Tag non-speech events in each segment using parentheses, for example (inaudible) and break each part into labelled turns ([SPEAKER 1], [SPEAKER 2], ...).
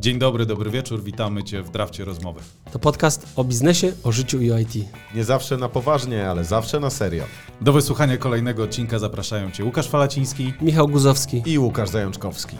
[SPEAKER 1] Dzień dobry, dobry wieczór, witamy Cię w Drafcie Rozmowy.
[SPEAKER 2] To podcast o biznesie, o życiu i o IT.
[SPEAKER 3] Nie zawsze na poważnie, ale zawsze na serio.
[SPEAKER 1] Do wysłuchania kolejnego odcinka zapraszają Cię Łukasz Falaciński.
[SPEAKER 2] Michał Guzowski.
[SPEAKER 3] I Łukasz Zajączkowski.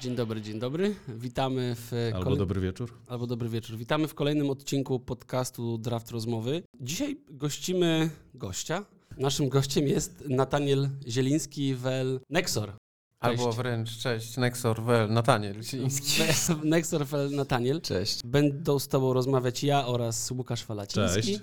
[SPEAKER 2] Dzień dobry, dzień dobry. Witamy w
[SPEAKER 1] Albo dobry wieczór.
[SPEAKER 2] Albo dobry wieczór. Witamy w kolejnym odcinku podcastu Draft Rozmowy. Dzisiaj gościmy gościa. Naszym gościem jest Nataniel Zieliński wel Nexor.
[SPEAKER 4] Albo wręcz, cześć, Nexor, Wel, Nataniel Zieliński. (laughs)
[SPEAKER 2] Nexor wel Nataniel.
[SPEAKER 4] Cześć.
[SPEAKER 2] Będą z Tobą rozmawiać ja oraz Łukasz Falaciński.
[SPEAKER 1] Cześć.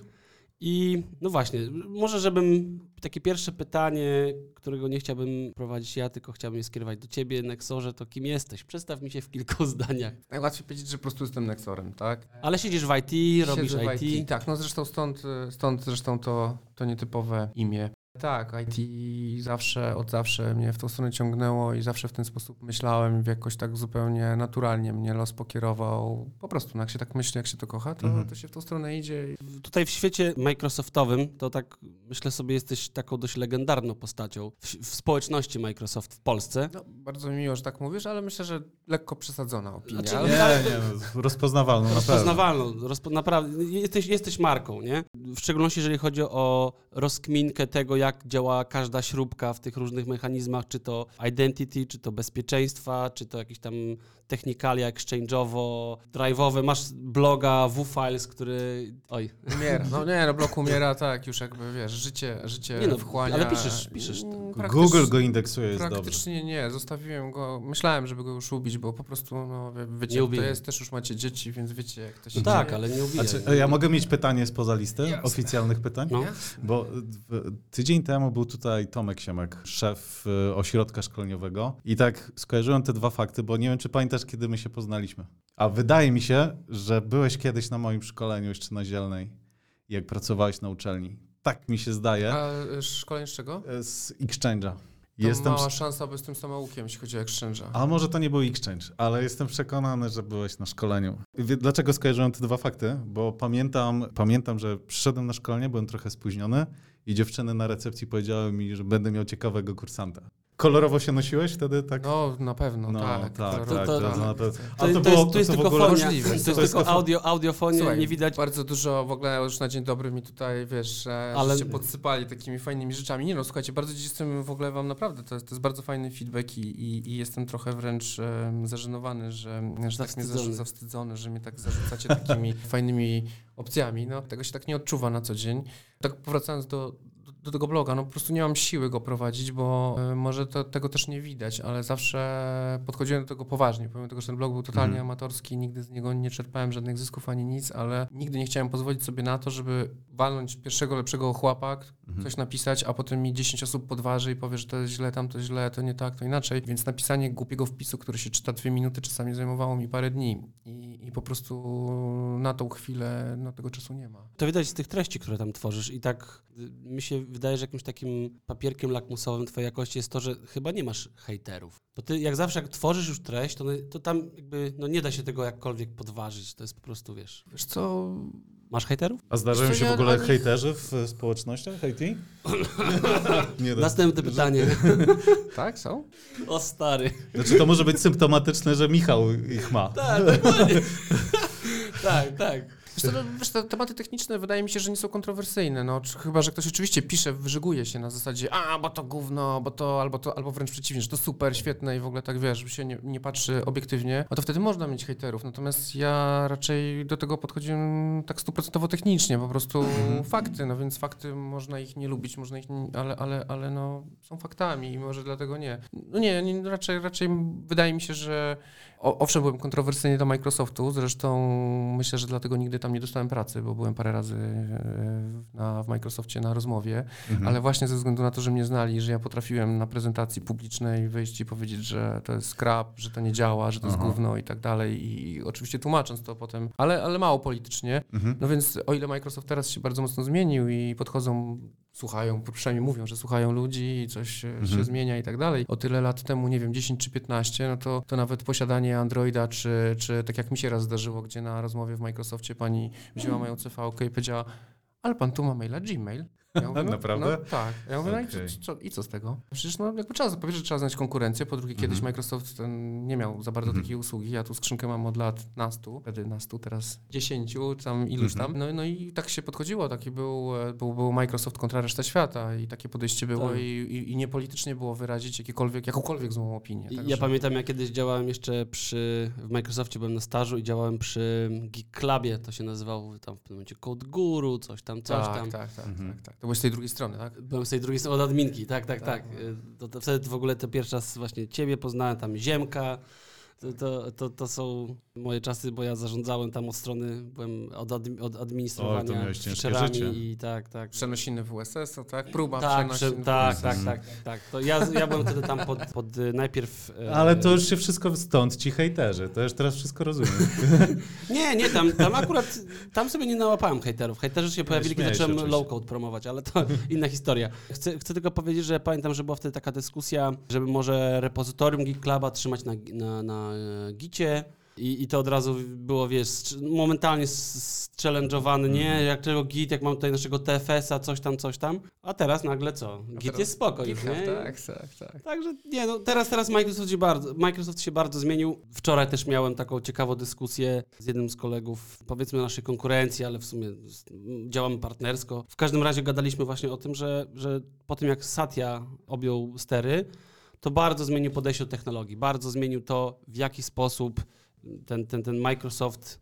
[SPEAKER 2] I no właśnie, może żebym takie pierwsze pytanie, którego nie chciałbym prowadzić ja, tylko chciałbym je skierować do Ciebie, Nexorze, to kim jesteś? Przedstaw mi się w kilku (laughs) zdaniach.
[SPEAKER 4] Najłatwiej powiedzieć, że po prostu jestem Nexorem, tak?
[SPEAKER 2] Ale siedzisz w IT, robisz
[SPEAKER 4] Siedzę w
[SPEAKER 2] IT.
[SPEAKER 4] Tak, no zresztą stąd, stąd zresztą to, to nietypowe imię. Tak, IT zawsze, od zawsze mnie w tą stronę ciągnęło i zawsze w ten sposób myślałem, jakoś tak zupełnie naturalnie mnie los pokierował. Po prostu, no jak się tak myśli, jak się to kocha, to,
[SPEAKER 1] Mhm.
[SPEAKER 4] to się w tą stronę idzie.
[SPEAKER 2] Tutaj w świecie Microsoftowym to tak, myślę sobie, jesteś taką dość legendarną postacią w, w społeczności Microsoft w Polsce.
[SPEAKER 4] No, bardzo mi miło, że tak mówisz, ale myślę, że lekko przesadzona opinia.
[SPEAKER 2] Znaczy,
[SPEAKER 4] ale...
[SPEAKER 1] Nie, nie, no, rozpoznawalną na.
[SPEAKER 2] Rozpoznawalną, rozpo, naprawdę, jesteś, jesteś marką, nie? W szczególności jeżeli chodzi o rozkminkę tego, jak działa każda śrubka w tych różnych mechanizmach, czy to identity, czy to bezpieczeństwa, czy to jakieś tam technikalia exchange'owo, drive'owe. Masz bloga WFiles, który... Oj,
[SPEAKER 4] Umiera. (laughs) No nie, no blok umiera, tak, już jakby, wiesz, życie, życie
[SPEAKER 2] Nie no,
[SPEAKER 4] wchłania.
[SPEAKER 2] ale piszesz- piszesz
[SPEAKER 4] praktycz-
[SPEAKER 1] Google go indeksuje, jest dobrze.
[SPEAKER 4] Praktycznie nie, zostawiłem go, myślałem, żeby go już ubić, bo po prostu, no wie- wiecie,
[SPEAKER 2] Nie
[SPEAKER 4] jak to jest, też już macie dzieci, więc wiecie, jak to się
[SPEAKER 2] no tak,
[SPEAKER 4] dzieje.
[SPEAKER 2] ale nie.
[SPEAKER 1] Znaczy, ja mogę mieć pytanie spoza listy,
[SPEAKER 4] Jasne.
[SPEAKER 1] oficjalnych pytań?
[SPEAKER 2] No.
[SPEAKER 1] Bo w- tydzień temu był tutaj Tomek Siemek, szef y, ośrodka szkoleniowego i tak skojarzyłem te dwa fakty, bo nie wiem, czy pamiętasz, kiedy my się poznaliśmy. A wydaje mi się, że byłeś kiedyś na moim szkoleniu jeszcze na Zielnej, jak pracowałeś na uczelni. Tak mi się zdaje.
[SPEAKER 4] A y, szkolenie z czego?
[SPEAKER 1] E, Z Exchange'a.
[SPEAKER 4] To
[SPEAKER 1] Jestem...
[SPEAKER 4] mała szansa, by z tym samoukiem, jeśli chodzi o Exchange'a.
[SPEAKER 1] A może to nie był Exchange, ale jestem przekonany, że byłeś na szkoleniu. Dlaczego skojarzyłem te dwa fakty? Bo pamiętam, pamiętam, że przyszedłem na szkolenie, byłem trochę spóźniony i dziewczyny na recepcji powiedziały mi, że będę miał ciekawego kursanta. Kolorowo się nosiłeś wtedy? Tak?
[SPEAKER 4] No, na pewno,
[SPEAKER 1] No,
[SPEAKER 4] tak.
[SPEAKER 1] tak, tak,
[SPEAKER 2] to-
[SPEAKER 1] to
[SPEAKER 2] to-
[SPEAKER 1] na pewno.
[SPEAKER 2] To,
[SPEAKER 1] A
[SPEAKER 2] to,
[SPEAKER 1] było-
[SPEAKER 2] jest, to jest tylko
[SPEAKER 1] ogóle-
[SPEAKER 2] fonia, to jest
[SPEAKER 4] To
[SPEAKER 1] jest
[SPEAKER 2] tylko audio, audiofonia,
[SPEAKER 4] Słuchaj,
[SPEAKER 2] nie widać.
[SPEAKER 4] Bardzo dużo w ogóle już na dzień dobry mi tutaj, wiesz, ale...
[SPEAKER 2] Ale-
[SPEAKER 4] się podsypali takimi fajnymi rzeczami. Nie no, słuchajcie, bardzo jestem w ogóle wam naprawdę, to jest, to jest bardzo fajny feedback i, i, i jestem trochę wręcz em, zażenowany, że, że tak mnie zaż- zawstydzony, że mnie tak zarzucacie takimi (laughs) fajnymi opcjami. No, tego się tak nie odczuwa na co dzień. Tak powracając do, do tego bloga, no po prostu nie mam siły go prowadzić, bo e, może to, tego też nie widać, ale zawsze podchodziłem do tego poważnie, pomimo tego, że ten blog był totalnie
[SPEAKER 1] Mhm.
[SPEAKER 4] amatorski, nigdy z niego nie czerpałem żadnych zysków ani nic, ale nigdy nie chciałem pozwolić sobie na to, żeby walnąć pierwszego lepszego chłapa,
[SPEAKER 1] Mhm.
[SPEAKER 4] coś napisać, a potem mi 10 osób podważy i powie, że to jest źle, tam to źle, to nie tak, to inaczej. Więc napisanie głupiego wpisu, który się czyta dwie minuty, czasami zajmowało mi parę dni i, i po prostu na tą chwilę no, tego czasu nie ma.
[SPEAKER 2] To widać z tych treści, które tam tworzysz i tak y, mi się wydaje, że jakimś takim papierkiem lakmusowym twojej jakości jest to, że chyba nie masz hejterów. Bo ty jak zawsze jak tworzysz już treść, to, to tam jakby no nie da się tego jakkolwiek podważyć. To jest po prostu, wiesz...
[SPEAKER 4] Wiesz co,
[SPEAKER 2] Masz hejterów?
[SPEAKER 1] A zdarzają się w ogóle
[SPEAKER 4] ani-
[SPEAKER 1] hejterzy w społecznościach IT? (laughs) nie da.
[SPEAKER 2] Następne pytanie. (laughs)
[SPEAKER 4] tak, są?
[SPEAKER 2] o stary.
[SPEAKER 1] Znaczy to może być symptomatyczne, że Michał ich ma.
[SPEAKER 2] Tak, dokładnie. (laughs) tak, tak.
[SPEAKER 4] Wiesz, no, wiesz, te tematy techniczne wydaje mi się, że nie są kontrowersyjne, no, chyba, że ktoś oczywiście pisze, wyżyguje się na zasadzie, a, bo to gówno, bo to, albo to, albo wręcz przeciwnie, że to super, świetne i w ogóle tak, wiesz, się nie, nie patrzy obiektywnie, a to wtedy można mieć hejterów, natomiast ja raczej do tego podchodziłem tak stuprocentowo technicznie, po prostu fakty, no więc fakty, można ich nie lubić, można ich, nie, ale, ale, ale no, są faktami i może dlatego nie. No nie, nie raczej, raczej wydaje mi się, że owszem, byłem kontrowersyjny do Microsoftu, zresztą myślę, że dlatego nigdy tam nie dostałem pracy, bo byłem parę razy e, na, w Microsoftie na rozmowie,
[SPEAKER 1] Mhm.
[SPEAKER 4] ale właśnie ze względu na to, że mnie znali, że ja potrafiłem na prezentacji publicznej wyjść i powiedzieć, że to jest scrap, że to nie działa, że to jest
[SPEAKER 1] Aha.
[SPEAKER 4] gówno i tak dalej i oczywiście tłumacząc to potem, ale, ale mało politycznie.
[SPEAKER 1] Mhm.
[SPEAKER 4] No więc o ile Microsoft teraz się bardzo mocno zmienił i podchodzą, słuchają, przynajmniej mówią, że słuchają ludzi i coś się,
[SPEAKER 1] Mhm.
[SPEAKER 4] się zmienia i tak dalej. O tyle lat temu, nie wiem, 10 czy 15, no to, to nawet posiadanie Androida, czy, czy tak jak mi się raz zdarzyło, gdzie na rozmowie w Microsoftie pani wzięła moją CV i powiedziała, ale pan tu ma maila Gmail. Ja mówię, (laughs) no,
[SPEAKER 1] Naprawdę?
[SPEAKER 4] No, tak. Ja mówię, no i, co, i co z tego? Przecież no, jakby trzeba, po pierwsze trzeba znać konkurencję, po drugie kiedyś
[SPEAKER 1] Mhm.
[SPEAKER 4] Microsoft ten nie miał za bardzo
[SPEAKER 1] Mhm.
[SPEAKER 4] takiej usługi. Ja tu skrzynkę mam od lat nastu, wtedy nastu, teraz dziesięciu, tam iluś
[SPEAKER 1] Mhm.
[SPEAKER 4] tam. No, no i tak się podchodziło, taki był, e, był, był Microsoft kontra reszta świata i takie podejście było
[SPEAKER 2] Tak.
[SPEAKER 4] i, i, i niepolitycznie było wyrazić jakiekolwiek, jakąkolwiek złą opinię. Także-
[SPEAKER 2] Ja pamiętam, jak kiedyś działałem jeszcze przy, w Microsoftie, byłem na stażu i działałem przy Geek Clubie, to się nazywało tam w pewnym momencie Code Guru, coś tam, coś
[SPEAKER 4] tak,
[SPEAKER 2] tam.
[SPEAKER 4] tak, tak,
[SPEAKER 1] Mhm.
[SPEAKER 4] tak, tak. Byłeś z tej drugiej strony, tak?
[SPEAKER 2] Byłem z tej drugiej strony od adminki, tak, tak, tak.
[SPEAKER 4] Tak.
[SPEAKER 2] Y, To, to wtedy w ogóle to pierwszy raz właśnie ciebie poznałem, tam Ziemka. To, to, to, to są moje czasy, bo ja zarządzałem tam od strony, byłem od, admi, od
[SPEAKER 1] O,
[SPEAKER 2] administrowania
[SPEAKER 1] życie.
[SPEAKER 2] i tak, tak.
[SPEAKER 4] Przenosiny WSS, tak? Próba
[SPEAKER 2] Tak, prze, tak, tak, tak, tak. To ja, ja byłem wtedy tam pod, pod najpierw... e,
[SPEAKER 1] Ale to już się wszystko stąd, ci hejterzy. To już teraz wszystko rozumiem. (laughs)
[SPEAKER 2] Nie, nie, tam, tam akurat, tam sobie nie nałapałem hejterów. Hejterzy się pojawili, kiedy zacząłem
[SPEAKER 1] oczywiście.
[SPEAKER 2] low-code promować, ale to (laughs) inna historia. Chcę, chcę tylko powiedzieć, że pamiętam, że była wtedy taka dyskusja, żeby może repozytorium Geek Cluba trzymać na, na, na e, gicie i, i to od razu było, wiesz, momentalnie challenge'owany, nie,
[SPEAKER 1] Mhm.
[SPEAKER 2] jak czego git, jak mam tutaj naszego TFS-a, coś tam, coś tam, a teraz nagle co? Git
[SPEAKER 4] teraz
[SPEAKER 2] jest spoko już,
[SPEAKER 4] GitHub,
[SPEAKER 2] nie?
[SPEAKER 4] tak, tak, tak.
[SPEAKER 2] Także nie, no teraz, teraz Microsoft, się bardzo, Microsoft się bardzo zmienił. Wczoraj też miałem taką ciekawą dyskusję z jednym z kolegów, powiedzmy naszej konkurencji, ale w sumie działamy partnersko. W każdym razie gadaliśmy właśnie o tym, że, że po tym jak Satya objął stery, to bardzo zmienił podejście do technologii, bardzo zmienił to, w jaki sposób ten, ten, ten Microsoft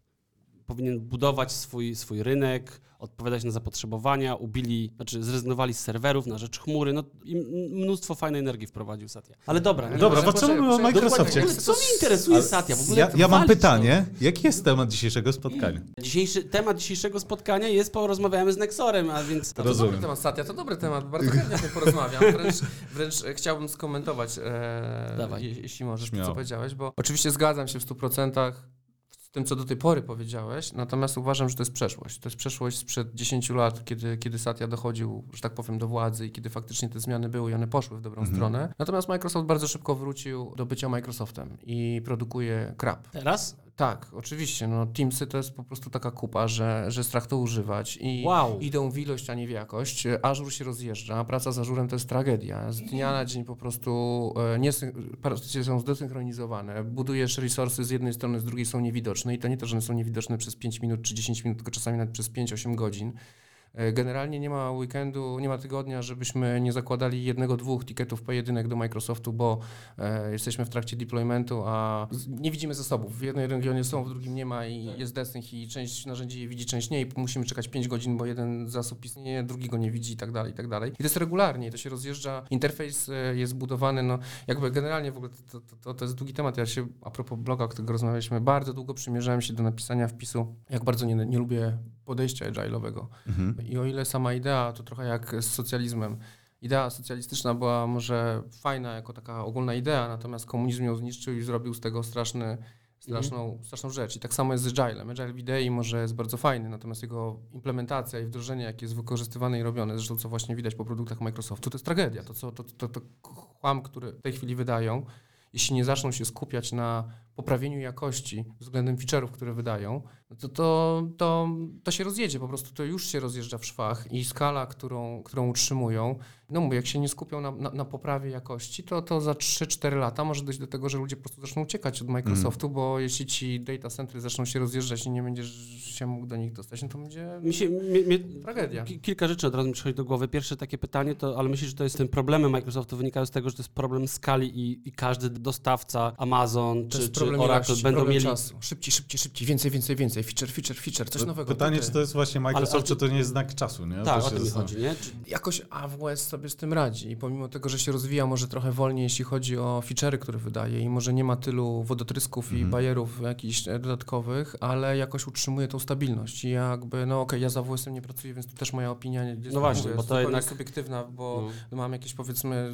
[SPEAKER 2] powinien budować swój, swój rynek, odpowiadać na zapotrzebowania, ubili, znaczy zrezygnowali z serwerów na rzecz chmury, no i mnóstwo fajnej energii wprowadził Satya. Ale dobra. nie
[SPEAKER 1] Dobra,
[SPEAKER 2] ma-
[SPEAKER 1] bo co mówimy o. Microsoftie?
[SPEAKER 2] ogóle co mnie interesuje Satya? W ogóle
[SPEAKER 1] Ja, ja mam
[SPEAKER 2] to.
[SPEAKER 1] pytanie. Jaki jest temat dzisiejszego spotkania?
[SPEAKER 2] Dzisiejszy, temat dzisiejszego spotkania jest, porozmawiamy z Nexorem, a więc...
[SPEAKER 4] To
[SPEAKER 1] Rozumiem.
[SPEAKER 4] dobry temat, Satya, to dobry temat, bardzo chętnie o tym porozmawiam. Wręcz, wręcz chciałbym skomentować, e, je, jeśli możesz, to,
[SPEAKER 1] Śmiało.
[SPEAKER 4] co powiedziałeś, bo oczywiście zgadzam się w 100% z tym, co do tej pory powiedziałeś, natomiast uważam, że to jest przeszłość. To jest przeszłość sprzed 10 lat, kiedy, kiedy Satya dochodził, że tak powiem, do władzy i kiedy faktycznie te zmiany były i one poszły w dobrą
[SPEAKER 1] Mhm.
[SPEAKER 4] stronę. Natomiast Microsoft bardzo szybko wrócił do bycia Microsoftem i produkuje krap.
[SPEAKER 2] Teraz?
[SPEAKER 4] Tak, oczywiście. No, Teamsy to jest po prostu taka kupa, że, że strach to używać i
[SPEAKER 2] Wow.
[SPEAKER 4] idą w ilość, a nie w jakość. Azure się rozjeżdża, praca z Azurem to jest tragedia. Z dnia na dzień po prostu e, nie, są zdesynchronizowane. Budujesz resursy z jednej strony, z drugiej są niewidoczne i to nie to, że one są niewidoczne przez 5 minut czy 10 minut, tylko czasami nawet przez 5-8 godzin. E, Generalnie nie ma weekendu, nie ma tygodnia, żebyśmy nie zakładali jednego, dwóch tiketów pojedynek do Microsoftu, bo e, jesteśmy w trakcie deploymentu, a nie widzimy zasobów. W jednej regionie są, w drugim nie ma i jest desync i część narzędzi je widzi, część nie i musimy czekać 5 godzin, bo jeden zasób istnieje, drugi go nie widzi i tak dalej, i tak dalej. I to jest regularnie, to się rozjeżdża, interfejs e, jest budowany, no jakby generalnie w ogóle to, to, to, to jest długi temat. Ja się, a propos bloga, o którym rozmawialiśmy, bardzo długo przymierzałem się do napisania wpisu, jak bardzo nie, nie lubię podejścia agile'owego.
[SPEAKER 1] Mhm.
[SPEAKER 4] I o ile sama idea, to trochę jak z socjalizmem. Idea socjalistyczna była może fajna jako taka ogólna idea, natomiast komunizm ją zniszczył i zrobił z tego straszny, straszną, straszną rzecz. I tak samo jest z Agilem. Agile w idei może jest bardzo fajny, natomiast jego implementacja i wdrożenie, jakie jest wykorzystywane i robione, zresztą co właśnie widać po produktach Microsoftu, to jest tragedia. To, co, to, to, to chłam, który w tej chwili wydają, jeśli nie zaczną się skupiać na poprawieniu jakości względem feature'ów, które wydają, no to, to, to, to się rozjedzie, po prostu to już się rozjeżdża w szwach i skala, którą, którą utrzymują, no mówię, jak się nie skupią na, na, na poprawie jakości, to, to za 3-4 lata może dojść do tego, że ludzie po prostu zaczną uciekać od Microsoftu, bo jeśli ci data centry zaczną się rozjeżdżać i nie będziesz się mógł do nich dostać, no to będzie
[SPEAKER 2] Mi się, mnie, mnie,
[SPEAKER 4] tragedia.
[SPEAKER 2] Ki- Kilka rzeczy od razu mi przychodzi do głowy. Pierwsze takie pytanie, to, ale myślisz, że to jest ten problemem Microsoftu wynika z tego, że to jest problem skali i, i każdy dostawca, Amazon czy, czy
[SPEAKER 4] problem
[SPEAKER 2] Oracle
[SPEAKER 4] ilości,
[SPEAKER 2] będą
[SPEAKER 4] problem
[SPEAKER 2] mieli...
[SPEAKER 4] czasu. Szybciej, szybciej, szybciej, więcej, więcej, więcej, feature, feature, feature, coś nowego.
[SPEAKER 1] Pytanie,
[SPEAKER 4] tutaj.
[SPEAKER 1] czy to jest właśnie Microsoft,
[SPEAKER 2] ale
[SPEAKER 1] czy to nie jest znak czasu, nie?
[SPEAKER 2] Tak,
[SPEAKER 1] To
[SPEAKER 2] o tym chodzi, nie? Czy,
[SPEAKER 4] Jakoś AWS sobie z tym radzi i pomimo tego, że się rozwija może trochę wolniej, jeśli chodzi o feature'y, które wydaje i może nie ma tylu wodotrysków i
[SPEAKER 1] Mhm.
[SPEAKER 4] bajerów jakichś dodatkowych, ale jakoś utrzymuje tą stabilność i jakby, no okej, ja z AWS-em nie pracuję, więc tu też moja opinia jest,
[SPEAKER 2] No właśnie, bo to jednak-
[SPEAKER 4] subiektywna, bo
[SPEAKER 2] no.
[SPEAKER 4] mam jakieś powiedzmy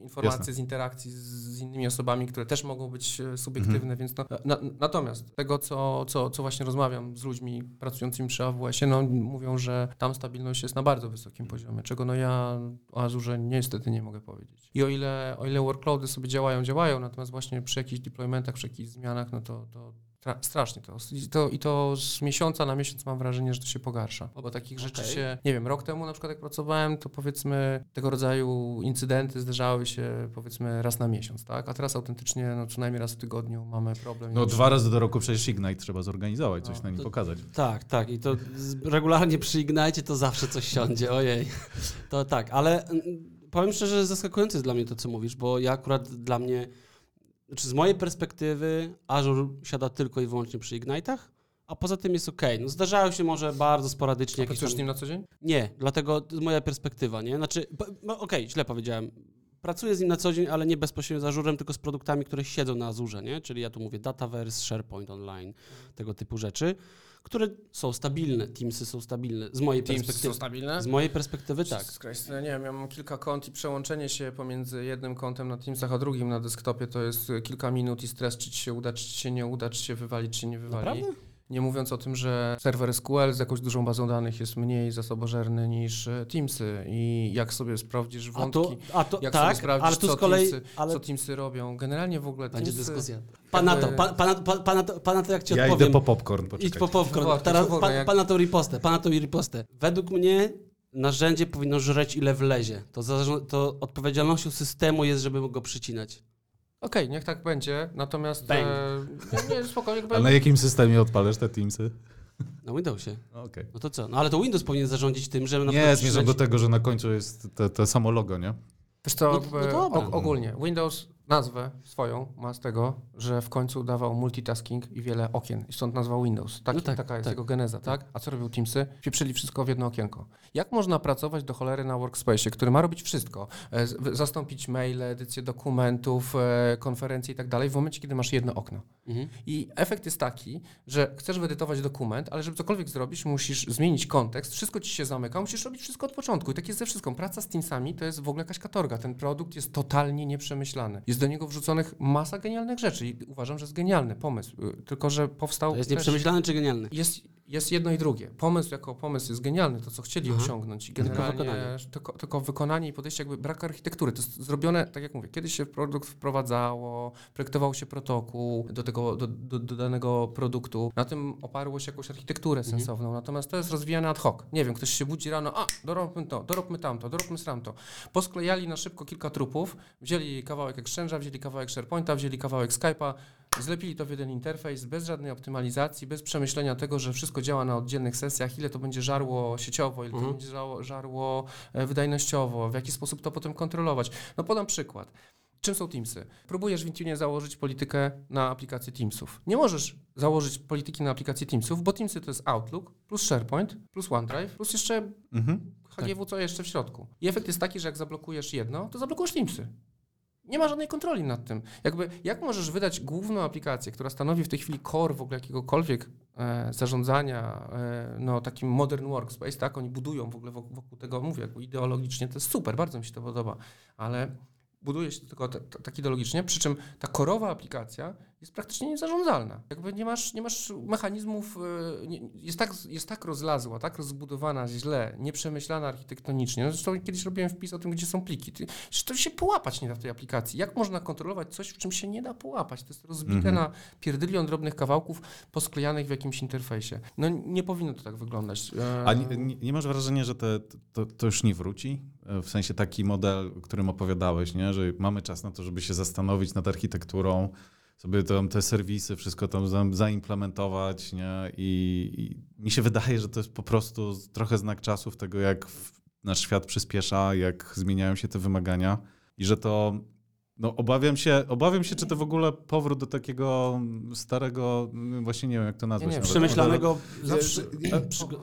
[SPEAKER 4] informacje
[SPEAKER 1] Jasne.
[SPEAKER 4] z interakcji z, z innymi osobami, które też mogą być e, subiektywne, więc no, na, natomiast tego, co, co, co właśnie rozmawiam z ludźmi pracującymi przy AWS-ie, no mówią, że tam stabilność jest na bardzo wysokim poziomie, czego no ja o Azurze niestety nie mogę powiedzieć. I o ile, o ile workloady sobie działają, działają, natomiast właśnie przy jakichś deploymentach, przy jakichś zmianach, no to, to strasznie to. I, to. I to z miesiąca na miesiąc mam wrażenie, że to się pogarsza. Bo takich rzeczy
[SPEAKER 2] Okej.
[SPEAKER 4] się, nie wiem, rok temu na przykład jak pracowałem, to powiedzmy tego rodzaju incydenty zdarzały się powiedzmy raz na miesiąc, tak? A teraz autentycznie no, co najmniej raz w tygodniu mamy problem.
[SPEAKER 1] No dwa razy do roku przecież Ignite trzeba zorganizować, coś
[SPEAKER 4] No,
[SPEAKER 1] na nim
[SPEAKER 2] to-
[SPEAKER 1] pokazać.
[SPEAKER 2] Tak, tak. I to regularnie przy Ignite to zawsze coś siądzie, ojej. To tak, ale mm, powiem szczerze, zaskakujące jest dla mnie to, co mówisz, bo ja akurat dla mnie, znaczy z mojej perspektywy Azure siada tylko i wyłącznie przy Ignite'ach, a poza tym jest ok. No zdarzają się może bardzo sporadycznie
[SPEAKER 4] A pracujesz
[SPEAKER 2] tam...
[SPEAKER 4] z nim na co dzień?
[SPEAKER 2] Nie, dlatego to jest moja perspektywa, nie? Znaczy, no, okej, źle powiedziałem. Pracuję z nim na co dzień, ale nie bezpośrednio z Azurem, tylko z produktami, które siedzą na Azurze, nie? Czyli ja tu mówię Dataverse, SharePoint Online, tego typu rzeczy, które są stabilne, Teamsy są stabilne, z mojej
[SPEAKER 4] Teams
[SPEAKER 2] perspektywy.
[SPEAKER 4] są stabilne?
[SPEAKER 2] Z mojej perspektywy tak.
[SPEAKER 4] Christ, no nie wiem, ja mam kilka kont i przełączenie się pomiędzy jednym kontem na Teamsach, a drugim na desktopie to jest kilka minut i stres, czy ci się uda, czy ci się nie uda, czy się wywali, czy się nie wywali.
[SPEAKER 2] Naprawdę?
[SPEAKER 4] Nie mówiąc o tym, że serwer SQL z jakąś dużą bazą danych jest mniej zasobożerny niż e, Teamsy i jak sobie sprawdzisz
[SPEAKER 2] A
[SPEAKER 4] wątki,
[SPEAKER 2] to, a to
[SPEAKER 4] jak sobie
[SPEAKER 2] tak,
[SPEAKER 4] sprawdzisz,
[SPEAKER 2] ale tu
[SPEAKER 4] co
[SPEAKER 2] z kolei,
[SPEAKER 4] Teamsy-
[SPEAKER 2] ale
[SPEAKER 4] co Teamsy robią, generalnie w ogóle
[SPEAKER 2] będzie
[SPEAKER 4] Teamsy,
[SPEAKER 2] dyskusja. Pana to,
[SPEAKER 4] jakby-
[SPEAKER 2] pan, pana, pan, pana, to, pana to jak ci
[SPEAKER 1] Ja
[SPEAKER 2] odpowiem.
[SPEAKER 1] idę po popcorn,
[SPEAKER 2] Idź po popcorn.
[SPEAKER 4] Właśnie,
[SPEAKER 2] Teraz pan,
[SPEAKER 4] jak-
[SPEAKER 2] pana to ripostę, pana to ripostę. Według mnie narzędzie powinno żreć ile wlezie. To, to odpowiedzialnością systemu jest, żeby go przycinać.
[SPEAKER 4] Okej, niech tak będzie, natomiast e, nie, nie, spokojnie,
[SPEAKER 1] A na jakim systemie odpalasz te Teamsy?
[SPEAKER 2] Na Windowsie.
[SPEAKER 1] Okej.
[SPEAKER 2] No to co? No ale to Windows powinien zarządzić tym, że na
[SPEAKER 1] Nie, zmierzam do tego, że na końcu jest te, te samo logo, nie?
[SPEAKER 4] Wiesz co,
[SPEAKER 2] No- no dobra.
[SPEAKER 4] og- ogólnie Windows nazwę swoją ma z tego, że w końcu dawał multitasking i wiele okien i stąd nazwa Windows. Tak,
[SPEAKER 2] No tak,
[SPEAKER 4] taka jest
[SPEAKER 2] tak.
[SPEAKER 4] jego geneza, tak? A co robią Teamsy? Pieprzyli wszystko w jedno okienko. Jak można pracować do cholery na workspace, który ma robić wszystko? E, Zastąpić maile, edycję dokumentów, e, konferencje i tak dalej w momencie, kiedy masz jedno okno.
[SPEAKER 2] Mhm.
[SPEAKER 4] I efekt jest taki, że chcesz wyedytować dokument, ale żeby cokolwiek zrobić, musisz zmienić kontekst, wszystko ci się zamyka, musisz robić wszystko od początku. I tak jest ze wszystkim. Praca z Teamsami to jest w ogóle jakaś katorga. Ten produkt jest totalnie nieprzemyślany. Jest do niego wrzuconych masa genialnych rzeczy i uważam, że jest genialny pomysł. Y, Tylko, że powstał
[SPEAKER 2] To jest nieprzemyślane czy genialne?
[SPEAKER 4] jest, jest jedno i drugie. Pomysł jako pomysł jest genialny, to co chcieli
[SPEAKER 2] Aha.
[SPEAKER 4] osiągnąć.
[SPEAKER 2] Tylko wykonanie.
[SPEAKER 4] tylko, tylko wykonanie i podejście, jakby brak architektury. To jest zrobione, tak jak mówię, kiedyś się produkt wprowadzało, projektował się protokół do tego, do, do, do danego produktu. Na tym oparło się jakąś architekturę
[SPEAKER 2] Mhm.
[SPEAKER 4] sensowną. Natomiast to jest rozwijane ad hoc. Nie wiem, ktoś się budzi rano, a, doróbmy to, doróbmy tamto, doróbmy tamto. Posklejali na szybko kilka trupów, wzięli kawałek Wzięli kawałek SharePointa, wzięli kawałek Skype'a, Zlepili to w jeden interfejs bez żadnej optymalizacji, bez przemyślenia tego, że wszystko działa na oddzielnych sesjach, ile to będzie żarło sieciowo, ile to
[SPEAKER 2] Mhm.
[SPEAKER 4] będzie żarło, e, wydajnościowo, w jaki sposób to potem kontrolować. No podam przykład. Czym są Teamsy? Próbujesz w Intunie założyć politykę na aplikację Teamsów. Nie możesz założyć polityki na aplikację Teamsów, bo Teamsy to jest Outlook, plus SharePoint, plus OneDrive, plus jeszcze
[SPEAKER 1] Mhm.
[SPEAKER 4] HGW, co jeszcze w środku. I efekt jest taki, że jak zablokujesz jedno, to zablokujesz Teamsy. Nie ma żadnej kontroli nad tym. Jakby, jak możesz wydać główną aplikację, która stanowi w tej chwili core w ogóle jakiegokolwiek e, zarządzania, e, no takim modern workspace, tak? Oni budują w ogóle wokół, wokół tego, mówię, jakby ideologicznie to jest super, bardzo mi się to podoba, ale buduje się tylko tak ideologicznie, przy czym ta korowa aplikacja jest praktycznie niezarządzalna. Jakby nie masz, nie masz mechanizmów, e, nie, jest, tak, jest tak rozlazła, tak rozbudowana źle, nieprzemyślana architektonicznie. No zresztą kiedyś robiłem wpis o tym, gdzie są pliki. Ty, to się połapać nie da w tej aplikacji. Jak można kontrolować coś, w czym się nie da połapać? To jest rozbite
[SPEAKER 1] Mhm.
[SPEAKER 4] na pierdylion drobnych kawałków posklejanych w jakimś interfejsie. No nie powinno to tak wyglądać. E,
[SPEAKER 1] A nie, nie, nie masz wrażenia, że te, to, to już nie wróci? E, W sensie taki model, o którym opowiadałeś, nie? że mamy czas na to, żeby się zastanowić nad architekturą, sobie tam te serwisy, wszystko tam za- zaimplementować, nie? I, I mi się wydaje, że to jest po prostu trochę znak czasów tego, jak nasz świat przyspiesza, jak zmieniają się te wymagania i że to no obawiam się, obawiam się, czy to w ogóle powrót do takiego starego, właśnie nie wiem jak to nazwać.
[SPEAKER 4] nie.
[SPEAKER 2] Przemyślanego...
[SPEAKER 4] Zawsze-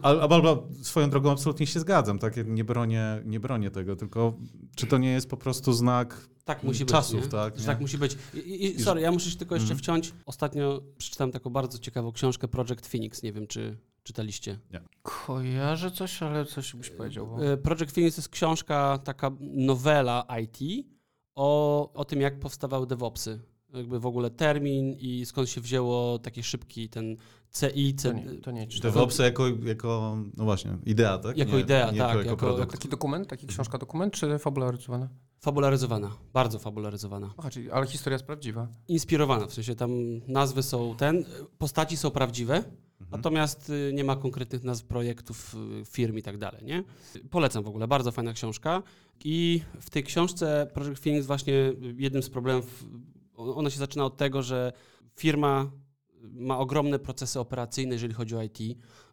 [SPEAKER 1] Albo, swoją drogą absolutnie się zgadzam, tak? Nie bronię, nie bronię tego, tylko czy to nie jest po prostu znak
[SPEAKER 2] Tak musi być.
[SPEAKER 1] czasów,
[SPEAKER 2] nie?
[SPEAKER 1] tak?
[SPEAKER 2] Że
[SPEAKER 1] nie?
[SPEAKER 2] tak musi być. I, i, sorry, ja muszę się tylko jeszcze
[SPEAKER 1] Mhm.
[SPEAKER 2] wciąć. Ostatnio przeczytałem taką bardzo ciekawą książkę Project Phoenix. Nie wiem, czy czytaliście.
[SPEAKER 4] Kojarzę coś, ale coś byś powiedział. Bo...
[SPEAKER 2] E, Project Phoenix to jest książka, taka nowela IT o, o tym, jak powstawały DevOpsy. Jakby w ogóle termin i skąd się wzięło taki szybki ten CI,
[SPEAKER 4] To
[SPEAKER 2] C,
[SPEAKER 4] nie, to nie.
[SPEAKER 1] DevOpsy jako, jako, no właśnie, idea, tak?
[SPEAKER 2] Jako
[SPEAKER 1] Nie-
[SPEAKER 2] idea,
[SPEAKER 1] nie
[SPEAKER 2] tak,
[SPEAKER 1] Jako, jako
[SPEAKER 2] jako-.
[SPEAKER 4] Taki dokument, taki książka dokument, czy fabula rysowana?
[SPEAKER 2] Fabularyzowana, bardzo fabularyzowana.
[SPEAKER 4] Aha, czyli, ale historia jest prawdziwa.
[SPEAKER 2] Inspirowana, w sensie tam nazwy są ten, postaci są prawdziwe, natomiast y, nie ma konkretnych nazw projektów, y, firm i tak dalej, nie? Polecam w ogóle, bardzo fajna książka i w tej książce Project Phoenix właśnie y, jednym z problemów, ona się zaczyna od tego, że firma ma ogromne procesy operacyjne, jeżeli chodzi o IT,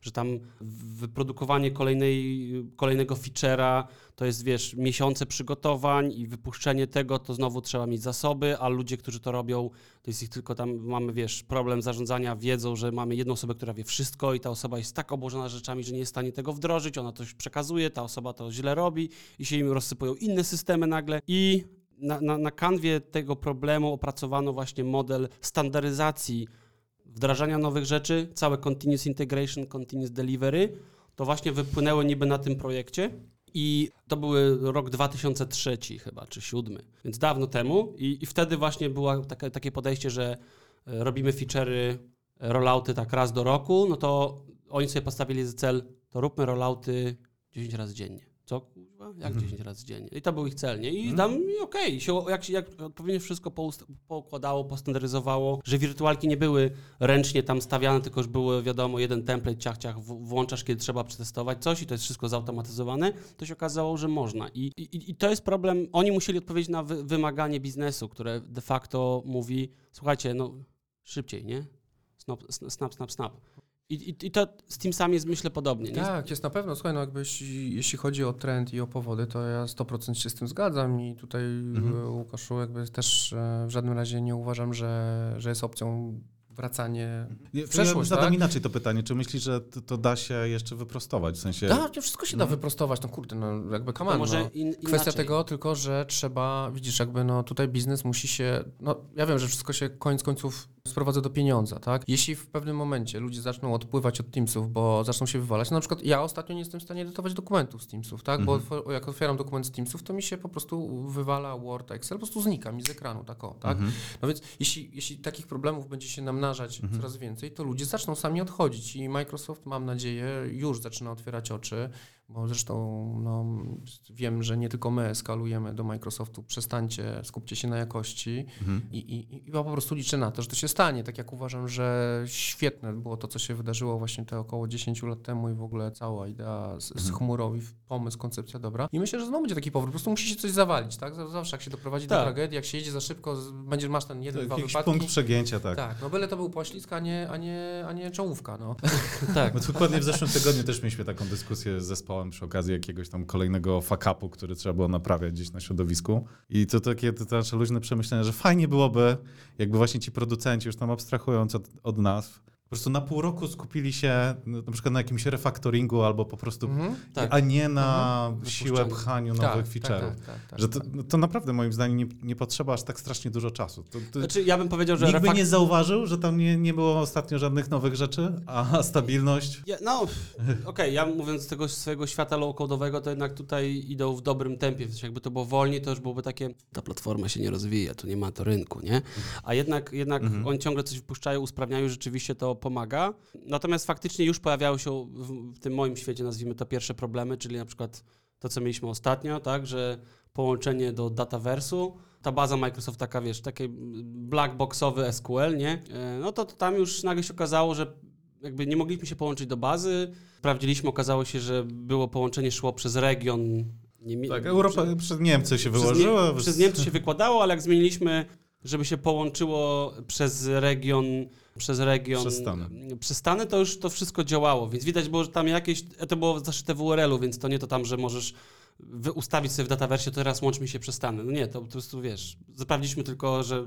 [SPEAKER 2] że tam wyprodukowanie kolejnej, kolejnego feature'a to jest, wiesz, miesiące przygotowań i wypuszczenie tego, to znowu trzeba mieć zasoby, a ludzie, którzy to robią, to jest ich tylko tam, mamy, wiesz, problem zarządzania wiedzą, że mamy jedną osobę, która wie wszystko i ta osoba jest tak obłożona rzeczami, że nie jest w stanie tego wdrożyć, ona coś przekazuje, ta osoba to źle robi i się im rozsypują inne systemy nagle. I na, na, na kanwie tego problemu opracowano właśnie model standaryzacji wdrażania nowych rzeczy, całe continuous integration, continuous delivery, to właśnie wypłynęło niby na tym projekcie. I to były rok 2003 chyba, czy 7, więc dawno temu. I, i wtedy właśnie było takie, takie podejście, że e, robimy feature'y, e, rollouty tak raz do roku, no to oni sobie postawili za cel, to róbmy rollouty 10 razy dziennie. Co kurwa? Jak 10 razy dziennie? I to był ich cel, nie? I tam i okej, się, jak, się- jak odpowiednio wszystko poukładało, postandaryzowało, że wirtualki nie były ręcznie tam stawiane, tylko już były, wiadomo, jeden template, ciach, ciach, włączasz, kiedy trzeba przetestować coś i to jest wszystko zautomatyzowane, to się okazało, że można. I, i, i to jest problem, oni musieli odpowiedzieć na wy, wymaganie biznesu, które de facto mówi, słuchajcie, no szybciej, nie? Snap, snap, snap, snap. I, i, I to z Teamsami jest myślę podobnie, nie?
[SPEAKER 4] Tak, jest na pewno. Słuchaj, no jakby jeśli, chodzi o trend i o powody, to ja 100% się z tym zgadzam i tutaj e, Łukaszu jakby też e, w żadnym razie nie uważam, że, że jest opcją wracanie
[SPEAKER 1] Nie,
[SPEAKER 4] w przeszłość,
[SPEAKER 1] ja zadam
[SPEAKER 4] tak?
[SPEAKER 1] inaczej to pytanie. Czy myślisz, że to, to da się jeszcze wyprostować? W sensie...
[SPEAKER 4] Da, to wszystko się da wyprostować, no kurde, no jakby
[SPEAKER 2] może
[SPEAKER 4] no.
[SPEAKER 2] in,
[SPEAKER 4] Kwestia
[SPEAKER 2] inaczej.
[SPEAKER 4] tego tylko, że trzeba, widzisz, jakby no tutaj biznes musi się, no ja wiem, że wszystko się koniec końców sprowadza do pieniądza, tak? Jeśli w pewnym momencie ludzie zaczną odpływać od Teamsów, bo zaczną się wywalać, no na przykład ja ostatnio nie jestem w stanie edytować dokumentów z Teamsów, tak? Bo otw- jak otwieram dokument z Teamsów, to mi się po prostu wywala Word, Excel, po prostu znika mi z ekranu, tak o, tak? No więc jeśli, jeśli takich problemów będzie się namnażać coraz więcej, to ludzie zaczną sami odchodzić i Microsoft, mam nadzieję, już zaczyna otwierać oczy, bo zresztą no, wiem, że nie tylko my eskalujemy do Microsoftu, przestańcie, skupcie się na jakości i, i, i ja po prostu liczę na to, że to się stanie. Tak jak uważam, że świetne było to, co się wydarzyło właśnie te około 10 lat temu i w ogóle cała idea z, z chmurą i pomysł, koncepcja dobra. I myślę, że znowu będzie taki powrót. Po prostu musi się coś zawalić, tak? Zawsze jak się doprowadzi do
[SPEAKER 2] Tak.
[SPEAKER 4] tragedii, jak się jedzie za szybko, z- będziesz, masz ten jeden, dwa
[SPEAKER 1] Jakiś
[SPEAKER 4] wypadki.
[SPEAKER 1] punkt przegięcia, tak.
[SPEAKER 4] Tak, no byle to był poślizg, a nie, a nie, a nie czołówka, no. (laughs)
[SPEAKER 2] Tak.
[SPEAKER 1] No, dokładnie w zeszłym tygodniu też mieliśmy taką dyskusję z zespołem przy okazji jakiegoś tam kolejnego fuck-upu, który trzeba było naprawiać gdzieś na środowisku. I to takie to, nasze luźne przemyślenia, że fajnie byłoby, jakby właśnie ci producenci, już tam abstrahując od, od nazw, prostu na pół roku skupili się no, na przykład na jakimś refaktoringu albo po prostu,
[SPEAKER 4] Mhm.
[SPEAKER 2] Tak.
[SPEAKER 1] a nie na
[SPEAKER 2] Mhm.
[SPEAKER 1] siłę pchaniu
[SPEAKER 4] Tak,
[SPEAKER 1] nowych
[SPEAKER 4] tak,
[SPEAKER 1] feature'ów.
[SPEAKER 4] tak, tak, tak,
[SPEAKER 1] Że to, no, to naprawdę moim zdaniem nie, nie potrzeba aż tak strasznie dużo czasu. To, to,
[SPEAKER 2] Znaczy, ja bym powiedział, że
[SPEAKER 1] Nikt by
[SPEAKER 2] refak-
[SPEAKER 1] nie zauważył, że tam nie, nie było ostatnio żadnych nowych rzeczy, a (laughs) stabilność.
[SPEAKER 2] Ja, no, okej, ja mówiąc z tego swojego świata low-codowego, to jednak tutaj idą w dobrym tempie. Sensie jakby to było wolniej, to już byłoby takie, ta platforma się nie rozwija, tu nie ma to rynku, nie? A jednak, jednak oni ciągle coś wypuszczają, usprawniają, rzeczywiście to pomaga. Natomiast faktycznie już pojawiały się w, tym moim świecie, nazwijmy to, pierwsze problemy, czyli na przykład to, co mieliśmy ostatnio, tak, że połączenie do Dataversu, ta baza Microsoft taka, wiesz, taki blackboxowy SQL, nie? E, No to, to tam już nagle się okazało, że jakby nie mogliśmy się połączyć do bazy. Sprawdziliśmy, okazało się, że było połączenie szło przez region. Niemie-
[SPEAKER 1] Tak, Europa, przez Niemcy się
[SPEAKER 2] przez,
[SPEAKER 1] wyłożyło.
[SPEAKER 2] Nie, przez Niemcy się wykładało, ale jak zmieniliśmy, żeby się połączyło przez region, przez region,
[SPEAKER 1] Przez Stany.
[SPEAKER 2] to już to wszystko działało, więc widać było, że tam jakieś, to było zaszyte w URL-u, więc to nie to tam, że możesz ustawić sobie w dataversie, to teraz łączmy się przez Stany. No nie, to po prostu wiesz, sprawdziliśmy tylko, że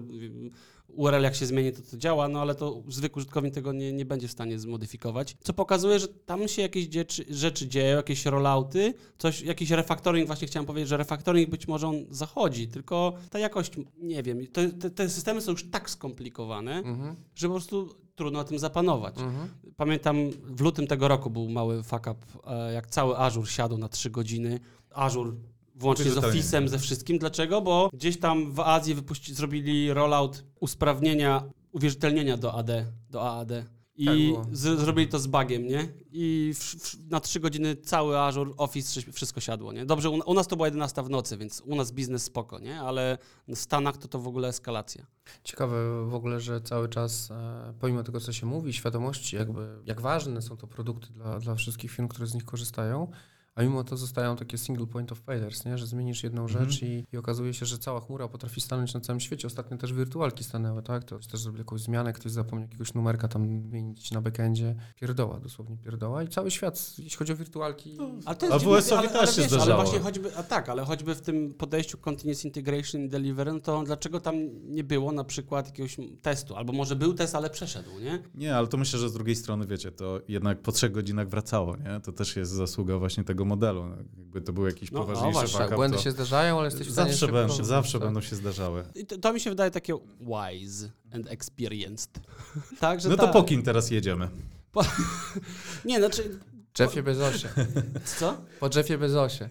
[SPEAKER 2] URL jak się zmieni, to to działa, no ale to zwykły użytkownik tego nie, nie będzie w stanie zmodyfikować. Co pokazuje, że tam się jakieś rzeczy dzieją, jakieś rollouty, coś, jakiś refactoring, właśnie chciałem powiedzieć, że refactoring być może on zachodzi, tylko ta jakość, nie wiem, to, te, te systemy są już tak skomplikowane,
[SPEAKER 4] Mhm,
[SPEAKER 2] że po prostu trudno na tym zapanować.
[SPEAKER 4] mhm.
[SPEAKER 2] Pamiętam, w lutym tego roku był mały fuck up, e, jak cały Azure siadł na 3 godziny. Azure włącznie z. Office'em, ze wszystkim. Dlaczego? Bo gdzieś tam w Azji wypuści, zrobili rollout usprawnienia, uwierzytelnienia do AD, do AAD. I
[SPEAKER 4] Tak
[SPEAKER 2] z, zrobili to z bugiem, nie? I w, w, na trzy godziny cały Azure Office wszystko siadło, nie? Dobrze, u, u nas to była 11 w nocy, więc u nas biznes spoko, nie? Ale w Stanach to to w ogóle eskalacja.
[SPEAKER 4] Ciekawe w ogóle, że cały czas, e, pomimo tego, co się mówi, świadomości, jakby jak ważne są to produkty dla, dla wszystkich firm, które z nich korzystają, a mimo to zostają takie single point of failures, nie? że zmienisz jedną
[SPEAKER 1] Mhm.
[SPEAKER 4] rzecz i, i okazuje się, że cała chmura potrafi stanąć na całym świecie. Ostatnio też wirtualki stanęły, tak? To też zrobili jakąś zmianę, ktoś zapomniał jakiegoś numerka tam zmienić na backendzie. Pierdoła, dosłownie pierdoła. I cały świat, jeśli chodzi o wirtualki...
[SPEAKER 2] Ale to
[SPEAKER 1] A
[SPEAKER 2] jest
[SPEAKER 1] w
[SPEAKER 2] dziwne, ale,
[SPEAKER 1] też
[SPEAKER 2] ale,
[SPEAKER 1] się
[SPEAKER 2] wiesz, ale właśnie choćby, a tak, ale choćby w tym podejściu Continuous Integration i Delivery, no to dlaczego tam nie było na przykład jakiegoś testu? Albo może był test, ale przeszedł, nie?
[SPEAKER 1] Nie, ale to myślę, że z drugiej strony, wiecie, to jednak po trzech godzinach wracało, nie? To też jest zasługa właśnie tego modelu. No, Jakby to był jakiś
[SPEAKER 2] No, a
[SPEAKER 1] poważniejszy
[SPEAKER 2] właśnie,
[SPEAKER 1] fuck
[SPEAKER 4] Tak,
[SPEAKER 1] up,
[SPEAKER 4] błędy
[SPEAKER 1] to
[SPEAKER 4] się zdarzają, ale jesteś w stanie
[SPEAKER 1] zawsze, będą, zawsze
[SPEAKER 4] tak.
[SPEAKER 1] będą się zdarzały.
[SPEAKER 2] I to, to mi się wydaje takie wise and experienced. (laughs) Także
[SPEAKER 1] No to
[SPEAKER 2] tak.
[SPEAKER 1] po kim teraz jedziemy? (laughs)
[SPEAKER 2] Nie, znaczy,
[SPEAKER 4] Jeffie Bezosie. (laughs)
[SPEAKER 2] co?
[SPEAKER 4] Po Jeffie Bezosie.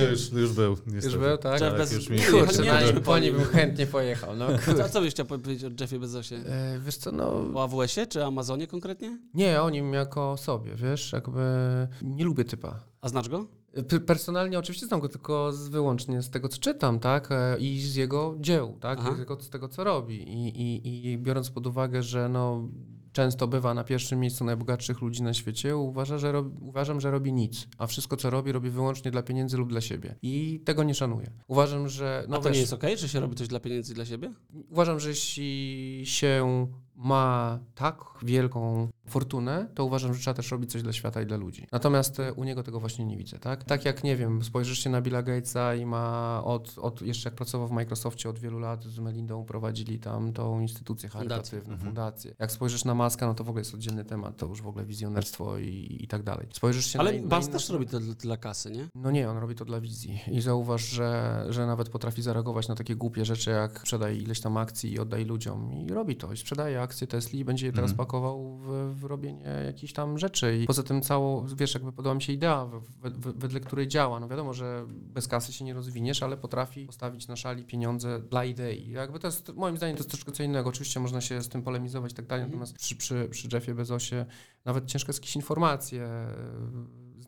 [SPEAKER 1] Nie, już, już był.
[SPEAKER 4] Już
[SPEAKER 1] niestety.
[SPEAKER 4] był, tak?
[SPEAKER 2] Jeff Bezos-
[SPEAKER 1] już mi-
[SPEAKER 2] Nie,
[SPEAKER 4] Kurczę, na
[SPEAKER 2] po
[SPEAKER 4] po
[SPEAKER 2] nim.
[SPEAKER 4] bym chętnie pojechał. No,
[SPEAKER 2] A co byś chciał powiedzieć o Jeffie Bezosie?
[SPEAKER 4] E, wiesz co, no...
[SPEAKER 2] O AWS-ie czy Amazonie konkretnie?
[SPEAKER 4] Nie, o nim jako sobie, wiesz, jakby nie lubię typa.
[SPEAKER 2] A znasz go?
[SPEAKER 4] Personalnie oczywiście znam go tylko z, wyłącznie z tego, co czytam, tak? E, I z jego dzieł, tak? Z, jego, z tego, co robi. I, i, I biorąc pod uwagę, że no, często bywa na pierwszym miejscu najbogatszych ludzi na świecie, uważa, że rob, uważam, że robi nic. A wszystko, co robi, robi wyłącznie dla pieniędzy lub dla siebie. I tego nie szanuję. Uważam, że... No
[SPEAKER 2] A to
[SPEAKER 4] wiesz,
[SPEAKER 2] nie jest okej, że się robi coś dla pieniędzy i dla siebie?
[SPEAKER 4] Uważam, że jeśli się ma tak wielką fortunę, to uważam, że trzeba też robić coś dla świata i dla ludzi. Natomiast e, u niego tego właśnie nie widzę, tak? Tak jak, nie wiem, spojrzysz się na Billa Gatesa i ma od, od jeszcze jak pracował w Microsoftie od wielu lat, z Melindą prowadzili tam tą instytucję charytatywną,
[SPEAKER 1] Mhm.
[SPEAKER 4] fundację. Jak spojrzysz na Maska, no to w ogóle jest oddzielny temat, to już w ogóle wizjonerstwo i, i tak dalej. Spojrzysz się
[SPEAKER 2] Ale
[SPEAKER 4] na,
[SPEAKER 2] Bas też robi to dla, dla kasy, nie?
[SPEAKER 4] no nie, on robi to dla wizji. I zauważ, że, że nawet potrafi zareagować na takie głupie rzeczy, jak sprzedaj ileś tam akcji i oddaj ludziom. I robi to. I sprzedaje akcje Tesli i będzie je teraz
[SPEAKER 1] Mhm.
[SPEAKER 4] pakował w, w robienie jakichś tam rzeczy. I poza tym całą, wiesz, jakby podoba mi się idea, w- w- wedle której działa. No wiadomo, że bez kasy się nie rozwiniesz, ale potrafi postawić na szali pieniądze dla idei. Jakby to jest, moim zdaniem, to jest troszkę co innego. Oczywiście można się z tym polemizować i tak dalej, natomiast przy, przy, przy Jeffie Bezosie nawet ciężko jest jakieś informacje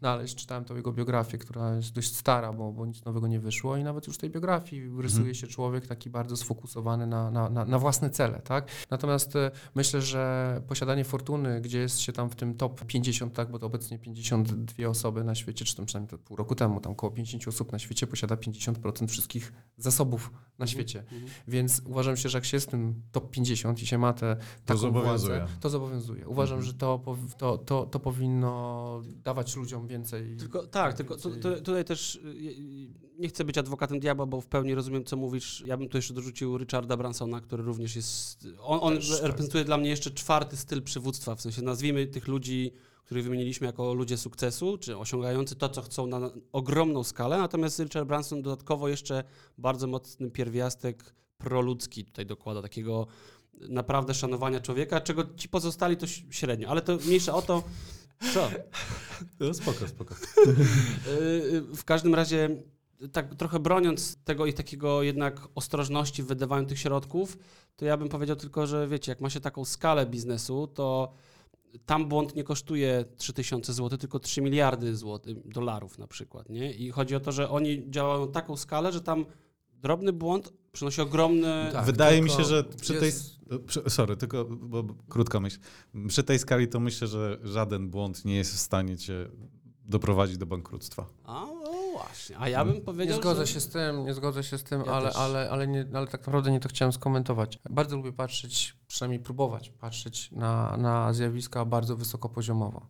[SPEAKER 4] znaleźć. Czytałem tą jego biografię, która jest dość stara, bo, bo nic nowego nie wyszło i nawet już w tej biografii rysuje się człowiek taki bardzo sfokusowany na, na, na, na własne cele, tak? Natomiast e, myślę, że posiadanie fortuny, gdzie jest się tam w tym top 50, tak, bo to obecnie 52 osoby na świecie, czy tam przynajmniej to pół roku temu, tam około 50 osób na świecie posiada 50% wszystkich zasobów na świecie.
[SPEAKER 2] Mhm.
[SPEAKER 4] Więc uważam się, że jak się jest w tym top 50 i się ma te taką
[SPEAKER 1] zobowiązuje.
[SPEAKER 4] władzę, to zobowiązuje. Uważam,
[SPEAKER 1] Mhm.
[SPEAKER 4] że to, to, to, to powinno dawać ludziom więcej.
[SPEAKER 2] Tylko, tak, tylko tu,
[SPEAKER 4] więcej-
[SPEAKER 2] tu, tutaj też y, y, nie chcę być adwokatem diabła, bo w pełni rozumiem, co mówisz. Ja bym tu jeszcze dorzucił Richarda Bransona, który również jest. On, on
[SPEAKER 4] Też, tak.
[SPEAKER 2] reprezentuje dla mnie jeszcze czwarty styl przywództwa. W sensie nazwijmy tych ludzi, których wymieniliśmy jako ludzie sukcesu, czy osiągający to, co chcą na ogromną skalę. Natomiast Richard Branson dodatkowo jeszcze bardzo mocny pierwiastek proludzki tutaj dokłada, takiego naprawdę szanowania człowieka, czego ci pozostali to średnio. Ale to mniejsza o to. Co?
[SPEAKER 1] No, spoko, spoko.
[SPEAKER 2] Yy, W każdym razie, tak trochę broniąc tego i takiego jednak ostrożności w wydawaniu tych środków, to ja bym powiedział tylko, że wiecie, jak ma się taką skalę biznesu, to tam błąd nie kosztuje 3000 zł, tylko 3 miliardy złotych, dolarów na przykład, nie? I chodzi o to, że oni działają na taką skalę, że tam drobny błąd przynosi ogromny...
[SPEAKER 4] Tak,
[SPEAKER 1] Wydaje mi się, że przy tej.
[SPEAKER 4] jest-
[SPEAKER 1] Przy, sorry, tylko bo, bo, krótka myśl. Przy tej skali to myślę, że żaden błąd nie jest w stanie cię doprowadzić do bankructwa.
[SPEAKER 2] A, o właśnie, a ja bym
[SPEAKER 4] Nie
[SPEAKER 2] powiedział,
[SPEAKER 4] zgodzę
[SPEAKER 2] że...
[SPEAKER 4] się z tym, nie zgodzę się z tym,
[SPEAKER 2] Ja
[SPEAKER 4] ale,
[SPEAKER 2] też.
[SPEAKER 4] ale, ale, nie, ale tak naprawdę nie to chciałem skomentować. Bardzo lubię patrzeć, przynajmniej próbować patrzeć na, na zjawiska bardzo wysokopoziomowo.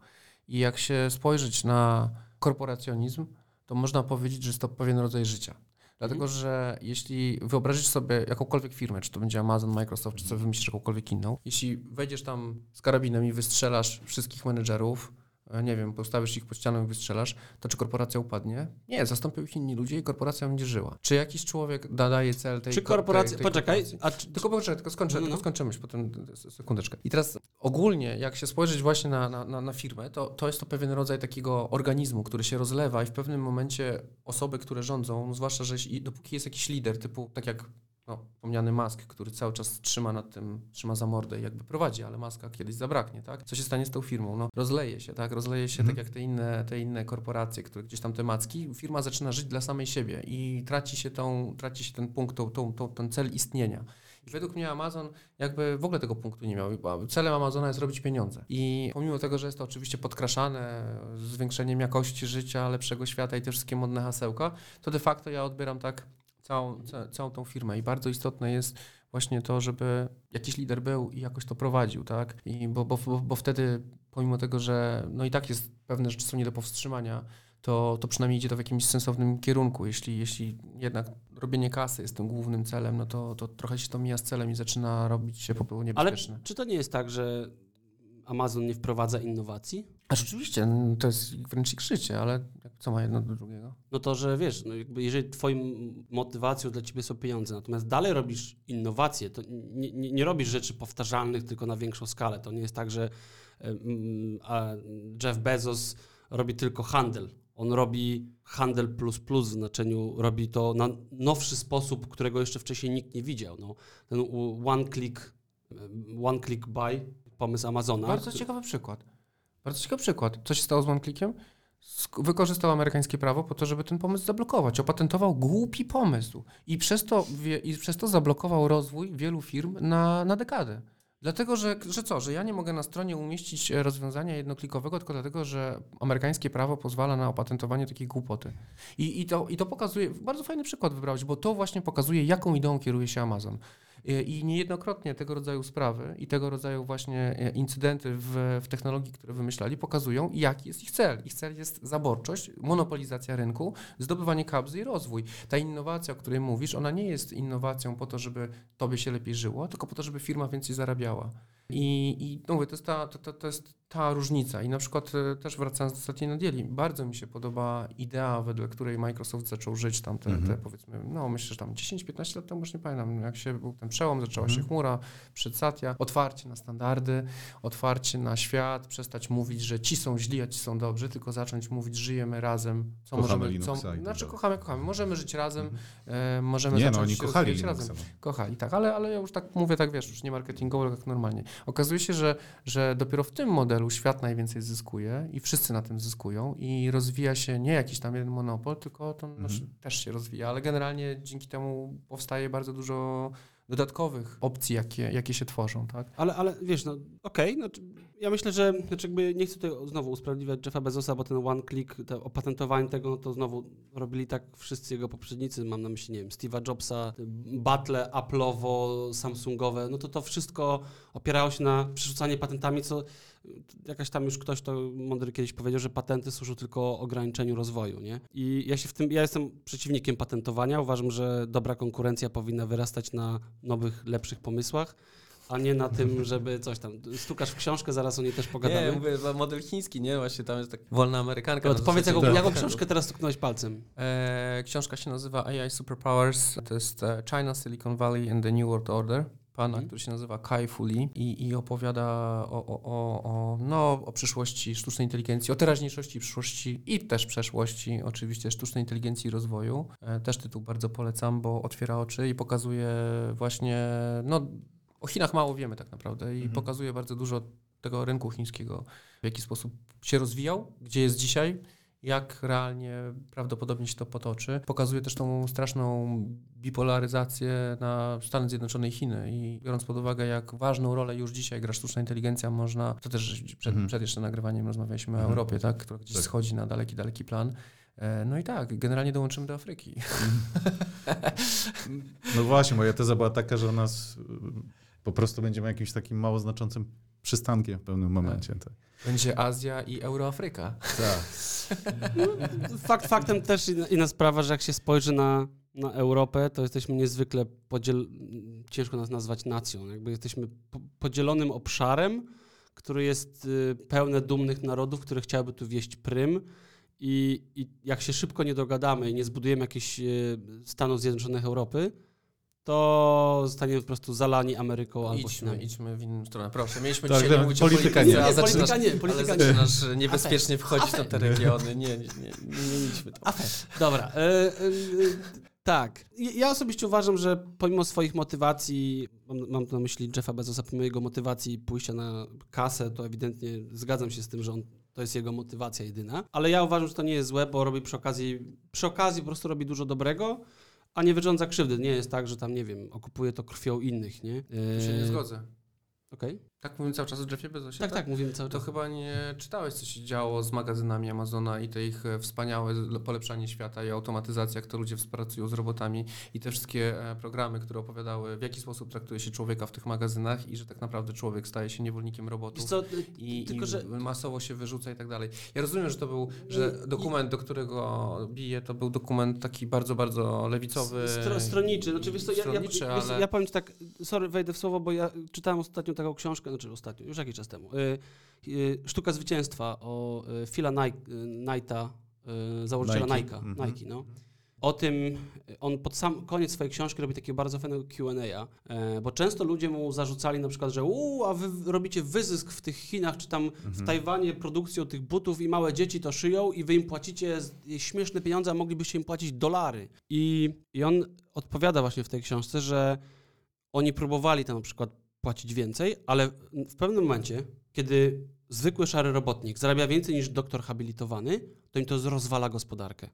[SPEAKER 4] I jak się spojrzeć na korporacjonizm, to można powiedzieć, że jest to pewien rodzaj życia. Dlatego, że jeśli wyobrazisz sobie jakąkolwiek firmę, czy to będzie Amazon, Microsoft, czy sobie wymyślisz jakąkolwiek inną, jeśli wejdziesz tam z karabinem i wystrzelasz wszystkich menedżerów, nie wiem, postawisz ich pod ścianą i wystrzelasz, to czy korporacja upadnie? Nie, zastąpią ich inni ludzie i korporacja będzie żyła. Czy jakiś człowiek da, daje cel tej
[SPEAKER 2] Czy
[SPEAKER 4] ko-
[SPEAKER 2] korporacja...
[SPEAKER 4] tej, tej
[SPEAKER 2] Poczekaj,
[SPEAKER 4] korporacji?
[SPEAKER 2] a czy,
[SPEAKER 4] Tylko poczekaj, tylko skończę,
[SPEAKER 2] no,
[SPEAKER 4] tylko skończymy już potem sekundeczkę. I teraz ogólnie, jak się spojrzeć właśnie na, na, na, na firmę, to, to jest to pewien rodzaj takiego organizmu, który się rozlewa i w pewnym momencie osoby, które rządzą, no zwłaszcza, że dopóki jest jakiś lider, typu tak jak no, wspomniany Musk, który cały czas trzyma nad tym, trzyma za mordę i jakby prowadzi, ale Maska kiedyś zabraknie, tak? Co się stanie z tą firmą? No, rozleje się, tak? Rozleje się
[SPEAKER 1] Mhm.
[SPEAKER 4] tak jak te inne, te inne korporacje, które gdzieś tam te macki. Firma zaczyna żyć dla samej siebie i traci się, tą, traci się ten punkt, tą, tą, tą, ten cel istnienia. I według mnie Amazon jakby w ogóle tego punktu nie miał. Celem Amazona jest robić pieniądze. I pomimo tego, że jest to oczywiście podkraszane zwiększeniem jakości życia, lepszego świata i te wszystkie modne hasełka, to de facto ja odbieram tak całą, ca, całą tą firmę. I bardzo istotne jest właśnie to, żeby jakiś lider był i jakoś to prowadził, tak? I bo, bo, bo, bo wtedy, pomimo tego, że no i tak jest pewne rzeczy są nie do powstrzymania, to, to przynajmniej idzie to w jakimś sensownym kierunku. Jeśli, jeśli jednak robienie kasy jest tym głównym celem, no to, to trochę się to mija z celem i zaczyna robić się po prostu
[SPEAKER 2] Ale
[SPEAKER 4] niebezpieczne.
[SPEAKER 2] czy to nie jest tak, że Amazon nie wprowadza innowacji?
[SPEAKER 4] A rzeczywiście, no, to jest wręcz ich życie, ale co ma jedno do drugiego?
[SPEAKER 2] No to, że wiesz, no jakby jeżeli twoją motywacją dla ciebie są pieniądze, natomiast dalej robisz innowacje, to nie, nie, nie robisz rzeczy powtarzalnych tylko na większą skalę. To nie jest tak, że Jeff Bezos robi tylko handel. On robi handel plus plus w znaczeniu, robi to na nowszy sposób, którego jeszcze wcześniej nikt nie widział. No, ten one click, one click buy, pomysł Amazona.
[SPEAKER 4] Bardzo ciekawy przykład. Bardzo ciekawy przykład. Co się stało z OneClickiem? Wykorzystał amerykańskie prawo po to, żeby ten pomysł zablokować. Opatentował głupi pomysł i przez to, i przez to zablokował rozwój wielu firm na, na dekadę. Dlatego, że, że co, że ja nie mogę na stronie umieścić rozwiązania jednoklikowego, tylko dlatego, że amerykańskie prawo pozwala na opatentowanie takiej głupoty. I, i, to, I to pokazuje, bardzo fajny przykład wybrałeś, bo to właśnie pokazuje, jaką ideą kieruje się Amazon. I- I niejednokrotnie tego rodzaju sprawy i tego rodzaju właśnie e, incydenty w, w technologii, które wymyślali, pokazują, jaki jest ich cel. Ich cel jest zaborczość, monopolizacja rynku, zdobywanie kabzy i rozwój. Ta innowacja, o której mówisz, ona nie jest innowacją po to, żeby tobie się lepiej żyło, tylko po to, żeby firma więcej zarabiała. I, i no mówię, to jest, ta, to, to, to jest ta różnica. I na przykład e, też wracając do Satya Nadieli, bardzo mi się podoba idea, wedle której Microsoft zaczął żyć tam te, te
[SPEAKER 1] Mhm.
[SPEAKER 4] powiedzmy, no myślę, że tam 10-15 lat temu, już nie pamiętam, jak się był ten przełom, zaczęła się
[SPEAKER 1] Mhm.
[SPEAKER 4] chmura przed Satya, otwarcie na standardy, otwarcie na świat, przestać mówić, że ci są źli, a ci są dobrzy, tylko zacząć mówić, żyjemy razem, co
[SPEAKER 1] Kochamy
[SPEAKER 4] możemy,
[SPEAKER 1] Linuxa
[SPEAKER 4] co, znaczy kochamy, kochamy, możemy żyć razem,
[SPEAKER 1] Mhm.
[SPEAKER 4] e, możemy
[SPEAKER 1] Nie,
[SPEAKER 4] zacząć
[SPEAKER 1] no oni
[SPEAKER 4] się
[SPEAKER 1] kochali
[SPEAKER 4] rozwijać
[SPEAKER 1] Linuxa.
[SPEAKER 4] razem.
[SPEAKER 1] no.
[SPEAKER 4] Kochali, tak, ale, ale ja już tak mówię, tak wiesz, już nie marketingowo, ale tak normalnie. Okazuje się, że, że dopiero w tym modelu świat najwięcej zyskuje i wszyscy na tym zyskują i rozwija się nie jakiś tam jeden monopol, tylko to
[SPEAKER 1] Mhm.
[SPEAKER 4] też się rozwija, ale generalnie dzięki temu powstaje bardzo dużo dodatkowych opcji, jakie, jakie się tworzą, tak?
[SPEAKER 2] Ale, ale wiesz, no okej, no, czy- ja myślę, że znaczy jakby nie chcę tutaj znowu usprawiedliwiać Jeffa Bezosa, bo ten one click, to opatentowanie tego, no to znowu robili tak wszyscy jego poprzednicy, mam na myśli, nie wiem, Steve'a Jobsa, Battle Apple'owo, Samsungowe, no to to wszystko opierało się na przerzucanie patentami, co jakaś tam już ktoś to mądry kiedyś powiedział, że patenty służą tylko ograniczeniu rozwoju, nie? I ja się w tym, ja jestem przeciwnikiem patentowania, uważam, że dobra konkurencja powinna wyrastać na nowych, lepszych pomysłach, a nie na tym, żeby coś tam. Stukasz w książkę, zaraz o niej też pogadamy.
[SPEAKER 4] Nie, mówię, model chiński, nie? Właśnie tam jest tak wolna amerykanka.
[SPEAKER 2] No, powiedz, jaką,
[SPEAKER 1] Tak.
[SPEAKER 2] jaką książkę teraz stuknąłeś palcem?
[SPEAKER 4] E, książka się nazywa AI Superpowers. To jest e, China, Silicon Valley and the New World Order. Pana,
[SPEAKER 2] Mhm.
[SPEAKER 4] który się nazywa Kai Fu Lee i, i opowiada o, o, o, o, no, o przyszłości sztucznej inteligencji, o teraźniejszości, przyszłości i też przeszłości, oczywiście sztucznej inteligencji i rozwoju. E, też tytuł bardzo polecam, bo otwiera oczy i pokazuje właśnie, no o Chinach mało wiemy tak naprawdę i
[SPEAKER 1] Mhm.
[SPEAKER 4] pokazuje bardzo dużo tego rynku chińskiego, w jaki sposób się rozwijał, gdzie jest dzisiaj, jak realnie prawdopodobnie się to potoczy. Pokazuje też tą straszną bipolaryzację na Stany Zjednoczone i Chiny i biorąc pod uwagę, jak ważną rolę już dzisiaj gra sztuczna inteligencja, można, to też przed,
[SPEAKER 1] Mhm.
[SPEAKER 4] przed jeszcze nagrywaniem rozmawialiśmy o
[SPEAKER 1] Mhm.
[SPEAKER 4] Europie, tak, która gdzieś
[SPEAKER 1] Tak.
[SPEAKER 4] schodzi na daleki, daleki plan. E, No i tak, generalnie dołączymy do Afryki. (laughs)
[SPEAKER 1] No właśnie, moja teza była taka, że nas po prostu będziemy jakimś takim mało znaczącym przystankiem w pewnym momencie. Tak.
[SPEAKER 4] Będzie Azja i Euroafryka.
[SPEAKER 1] tak. (laughs)
[SPEAKER 2] Fakt faktem też inna, inna sprawa, że jak się spojrzy na, na Europę, to jesteśmy niezwykle podziel... ciężko nas nazwać nacją. Jakby jesteśmy po, podzielonym obszarem, który jest y, pełne dumnych narodów, które chciałyby tu wieść prym. I, I jak się szybko nie dogadamy i nie zbudujemy jakichś y, Stanów Zjednoczonych Europy, to zostaniemy po prostu zalani Ameryką albo
[SPEAKER 4] Idźmy,
[SPEAKER 2] Chinami.
[SPEAKER 4] idźmy w inną stronę. Proszę, mieliśmy
[SPEAKER 1] Tak,
[SPEAKER 4] dzisiaj
[SPEAKER 1] tak,
[SPEAKER 4] mówić o
[SPEAKER 1] polityka
[SPEAKER 4] polityce,
[SPEAKER 1] nie.
[SPEAKER 4] a zaczynasz,
[SPEAKER 2] polityka nie,
[SPEAKER 4] ale
[SPEAKER 2] polityka nie.
[SPEAKER 4] zaczynasz niebezpiecznie wchodzić na te regiony. Nie, nie, nie, nie, nie idźmy tam.
[SPEAKER 2] Dobra. E, e, e, Tak. Ja- Ja osobiście uważam, że pomimo swoich motywacji, mam, mam tu na myśli Jeffa Bezosa, pomimo jego motywacji pójścia na kasę, to ewidentnie zgadzam się z tym, że on, to jest jego motywacja jedyna. Ale ja uważam, że to nie jest złe, bo robi przy okazji, przy okazji po prostu robi dużo dobrego, a nie wyrządza krzywdy. Nie jest tak, że tam, nie wiem, okupuje to krwią innych, nie?
[SPEAKER 4] Tu się nie
[SPEAKER 2] Eee,
[SPEAKER 4] zgodzę.
[SPEAKER 2] Okej.
[SPEAKER 4] Tak mówimy cały czas o Jeffie Bezosie?
[SPEAKER 2] Tak, tak, mówimy cały
[SPEAKER 4] To
[SPEAKER 2] czas.
[SPEAKER 4] chyba nie czytałeś, co się działo z magazynami Amazona i te ich e, wspaniałe polepszanie świata i automatyzacja, jak to ludzie współpracują z robotami i te wszystkie e, programy, które opowiadały, w jaki sposób traktuje się człowieka w tych magazynach i że tak naprawdę człowiek staje się niewolnikiem robotów.
[SPEAKER 2] co,
[SPEAKER 4] I,
[SPEAKER 2] tylko,
[SPEAKER 4] i
[SPEAKER 2] że-
[SPEAKER 4] masowo się wyrzuca i tak dalej. Ja rozumiem, że to był, że dokument, do którego bije, to był dokument taki bardzo, bardzo lewicowy.
[SPEAKER 2] Stro, stroniczy. Znaczy, wiesz co, ja, ja,
[SPEAKER 4] stronniczy, ale...
[SPEAKER 2] ja powiem ci tak, sorry, wejdę w słowo, bo ja czytałem ostatnio taką książkę, znaczy ostatnio, już jakiś czas temu. Y, y, Sztuka zwycięstwa o y, Phila Knighta, założyciela
[SPEAKER 1] Nike.
[SPEAKER 2] Nike'a,
[SPEAKER 1] Mhm.
[SPEAKER 2] Nike, no. O tym, on pod sam koniec swojej książki robi takiego bardzo fajnego Q&A, e, bo często ludzie mu zarzucali na przykład, że uuu, a wy robicie wyzysk w tych Chinach, czy tam w Tajwanie produkcją tych butów i małe dzieci to szyją i wy im płacicie śmieszne pieniądze, a moglibyście im płacić dolary. I, I on odpowiada właśnie w tej książce, że oni próbowali tam na przykład płacić więcej, ale w pewnym momencie, kiedy zwykły szary robotnik zarabia więcej niż doktor habilitowany, to im to rozwala gospodarkę.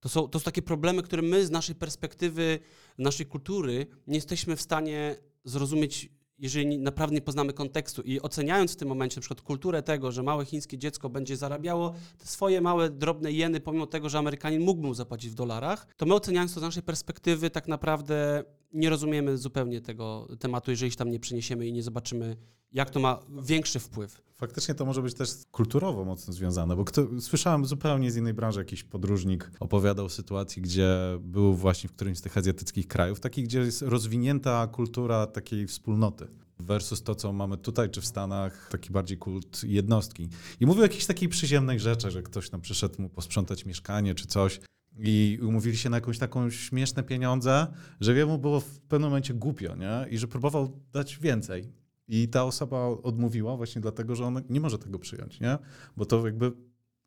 [SPEAKER 2] To są, to są takie problemy, które my z naszej perspektywy, naszej kultury nie jesteśmy w stanie zrozumieć, jeżeli naprawdę nie poznamy kontekstu. I oceniając w tym momencie na przykład kulturę tego, że małe chińskie dziecko będzie zarabiało swoje małe, drobne jeny, pomimo tego, że Amerykanin mógłby mu zapłacić w dolarach, to my oceniając to z naszej perspektywy tak naprawdę nie rozumiemy zupełnie tego tematu, jeżeli się tam nie przeniesiemy i nie zobaczymy, jak to ma większy wpływ.
[SPEAKER 1] Faktycznie to może być też kulturowo mocno związane, bo kto, słyszałem zupełnie z innej branży, jakiś podróżnik opowiadał o sytuacji, gdzie był właśnie w którymś z tych azjatyckich krajów, takich, gdzie jest rozwinięta kultura takiej wspólnoty. Versus to, co mamy tutaj czy w Stanach, taki bardziej kult jednostki. I mówił o jakiejś takiej przyziemnej rzeczy, że ktoś tam przyszedł mu posprzątać mieszkanie czy coś i umówili się na jakąś taką śmieszne pieniądze, że jemu było w pewnym momencie głupio, nie? I że próbował dać więcej. I ta osoba odmówiła właśnie dlatego, że on nie może tego przyjąć, nie? Bo to jakby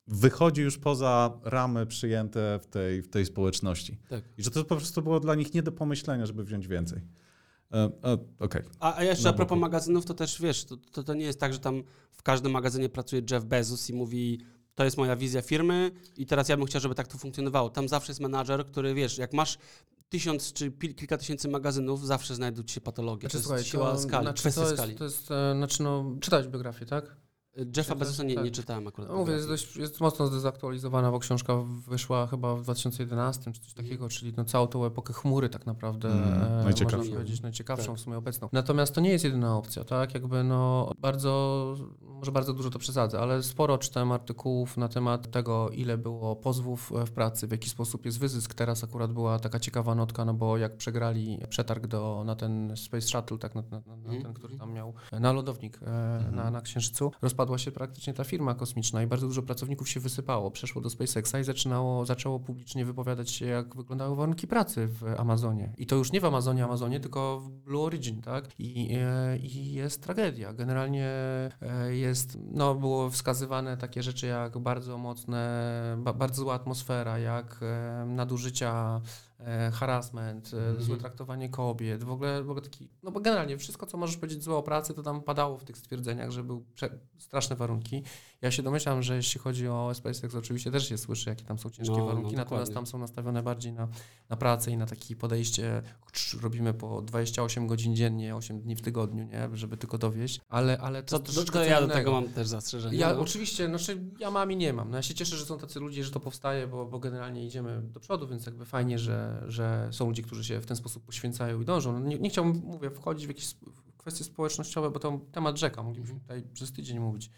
[SPEAKER 1] wychodzi już poza ramy przyjęte w tej, w tej społeczności.
[SPEAKER 2] Tak.
[SPEAKER 1] I że to po prostu było dla nich nie do pomyślenia, żeby wziąć więcej. E, e, Okej.
[SPEAKER 2] A, a jeszcze
[SPEAKER 1] Na
[SPEAKER 2] a propos
[SPEAKER 1] boku.
[SPEAKER 2] magazynów, to też wiesz, to, to, to nie jest tak, że tam w każdym magazynie pracuje Jeff Bezos i mówi, to jest moja wizja firmy i teraz ja bym chciał, żeby tak to funkcjonowało. Tam zawsze jest menadżer, który wiesz, jak masz tysiąc czy kilka tysięcy magazynów, zawsze znajdą ci się patologie.
[SPEAKER 4] Znaczy,
[SPEAKER 2] to
[SPEAKER 4] słuchaj,
[SPEAKER 2] jest siła
[SPEAKER 4] to,
[SPEAKER 2] skali,
[SPEAKER 4] znaczy,
[SPEAKER 2] kwestia
[SPEAKER 4] to jest,
[SPEAKER 2] skali.
[SPEAKER 4] To jest, e, znaczy, no, czytałeś biografię, tak?
[SPEAKER 2] Jeffa Bezosa nie,
[SPEAKER 4] tak.
[SPEAKER 2] nie czytałem akurat.
[SPEAKER 4] No, mówię, jest, dość, jest mocno zdezaktualizowana, bo książka wyszła chyba w 2011 czy coś takiego, czyli no, całą tą epokę chmury tak naprawdę
[SPEAKER 1] Mm,
[SPEAKER 4] e,
[SPEAKER 1] najciekawszą.
[SPEAKER 4] można powiedzieć najciekawszą
[SPEAKER 2] Tak.
[SPEAKER 4] w sumie obecną. Natomiast to nie jest jedyna opcja, tak? Jakby no bardzo, może bardzo dużo to przesadzę, ale sporo czytałem artykułów na temat tego, ile było pozwów e, w pracy, w jaki sposób jest wyzysk. Teraz akurat była taka ciekawa notka, no bo jak przegrali przetarg do, na ten Space Shuttle, tak, na, na, na, na
[SPEAKER 2] Mhm.
[SPEAKER 4] ten, który tam miał, na lodownik e, na, na Księżycu, rozpadła się praktycznie ta firma kosmiczna i bardzo dużo pracowników się wysypało, przeszło do SpaceXa i zaczynało, zaczęło publicznie wypowiadać się, jak wyglądały warunki pracy w Amazonie. I to już nie w Amazonie, Amazonie, tylko w Blue Origin, tak? I, e, i jest tragedia. Generalnie e, jest, no było wskazywane takie rzeczy jak bardzo mocne, ba, bardzo zła atmosfera, jak e, nadużycia harassment, e, złe traktowanie kobiet, w ogóle, w ogóle taki, no bo generalnie wszystko, co możesz powiedzieć złe o pracy, to tam padało w tych stwierdzeniach, że były straszne warunki. Ja się domyślam, że jeśli chodzi o SpaceX, oczywiście też się słyszy, jakie tam są ciężkie
[SPEAKER 2] No, no,
[SPEAKER 4] warunki, natomiast
[SPEAKER 2] dokładnie.
[SPEAKER 4] tam są nastawione bardziej na, na pracę i na takie podejście, "Cz, robimy po 28 godzin dziennie, 8 dni w tygodniu, nie, żeby tylko dowieść, ale, ale to
[SPEAKER 2] To,
[SPEAKER 4] jest
[SPEAKER 2] to, ja do tego mam też zastrzeżenia.
[SPEAKER 4] Ja
[SPEAKER 2] no.
[SPEAKER 4] oczywiście, znaczy ja mam i nie mam. No ja się cieszę, że są tacy ludzie, że to powstaje, bo, bo generalnie idziemy do przodu, więc jakby fajnie, że, że są ludzie, którzy się w ten sposób poświęcają i dążą. No nie, nie chciałbym, mówię, wchodzić w jakieś kwestie społecznościowe, bo to temat rzeka, moglibyśmy tutaj przez tydzień mówić.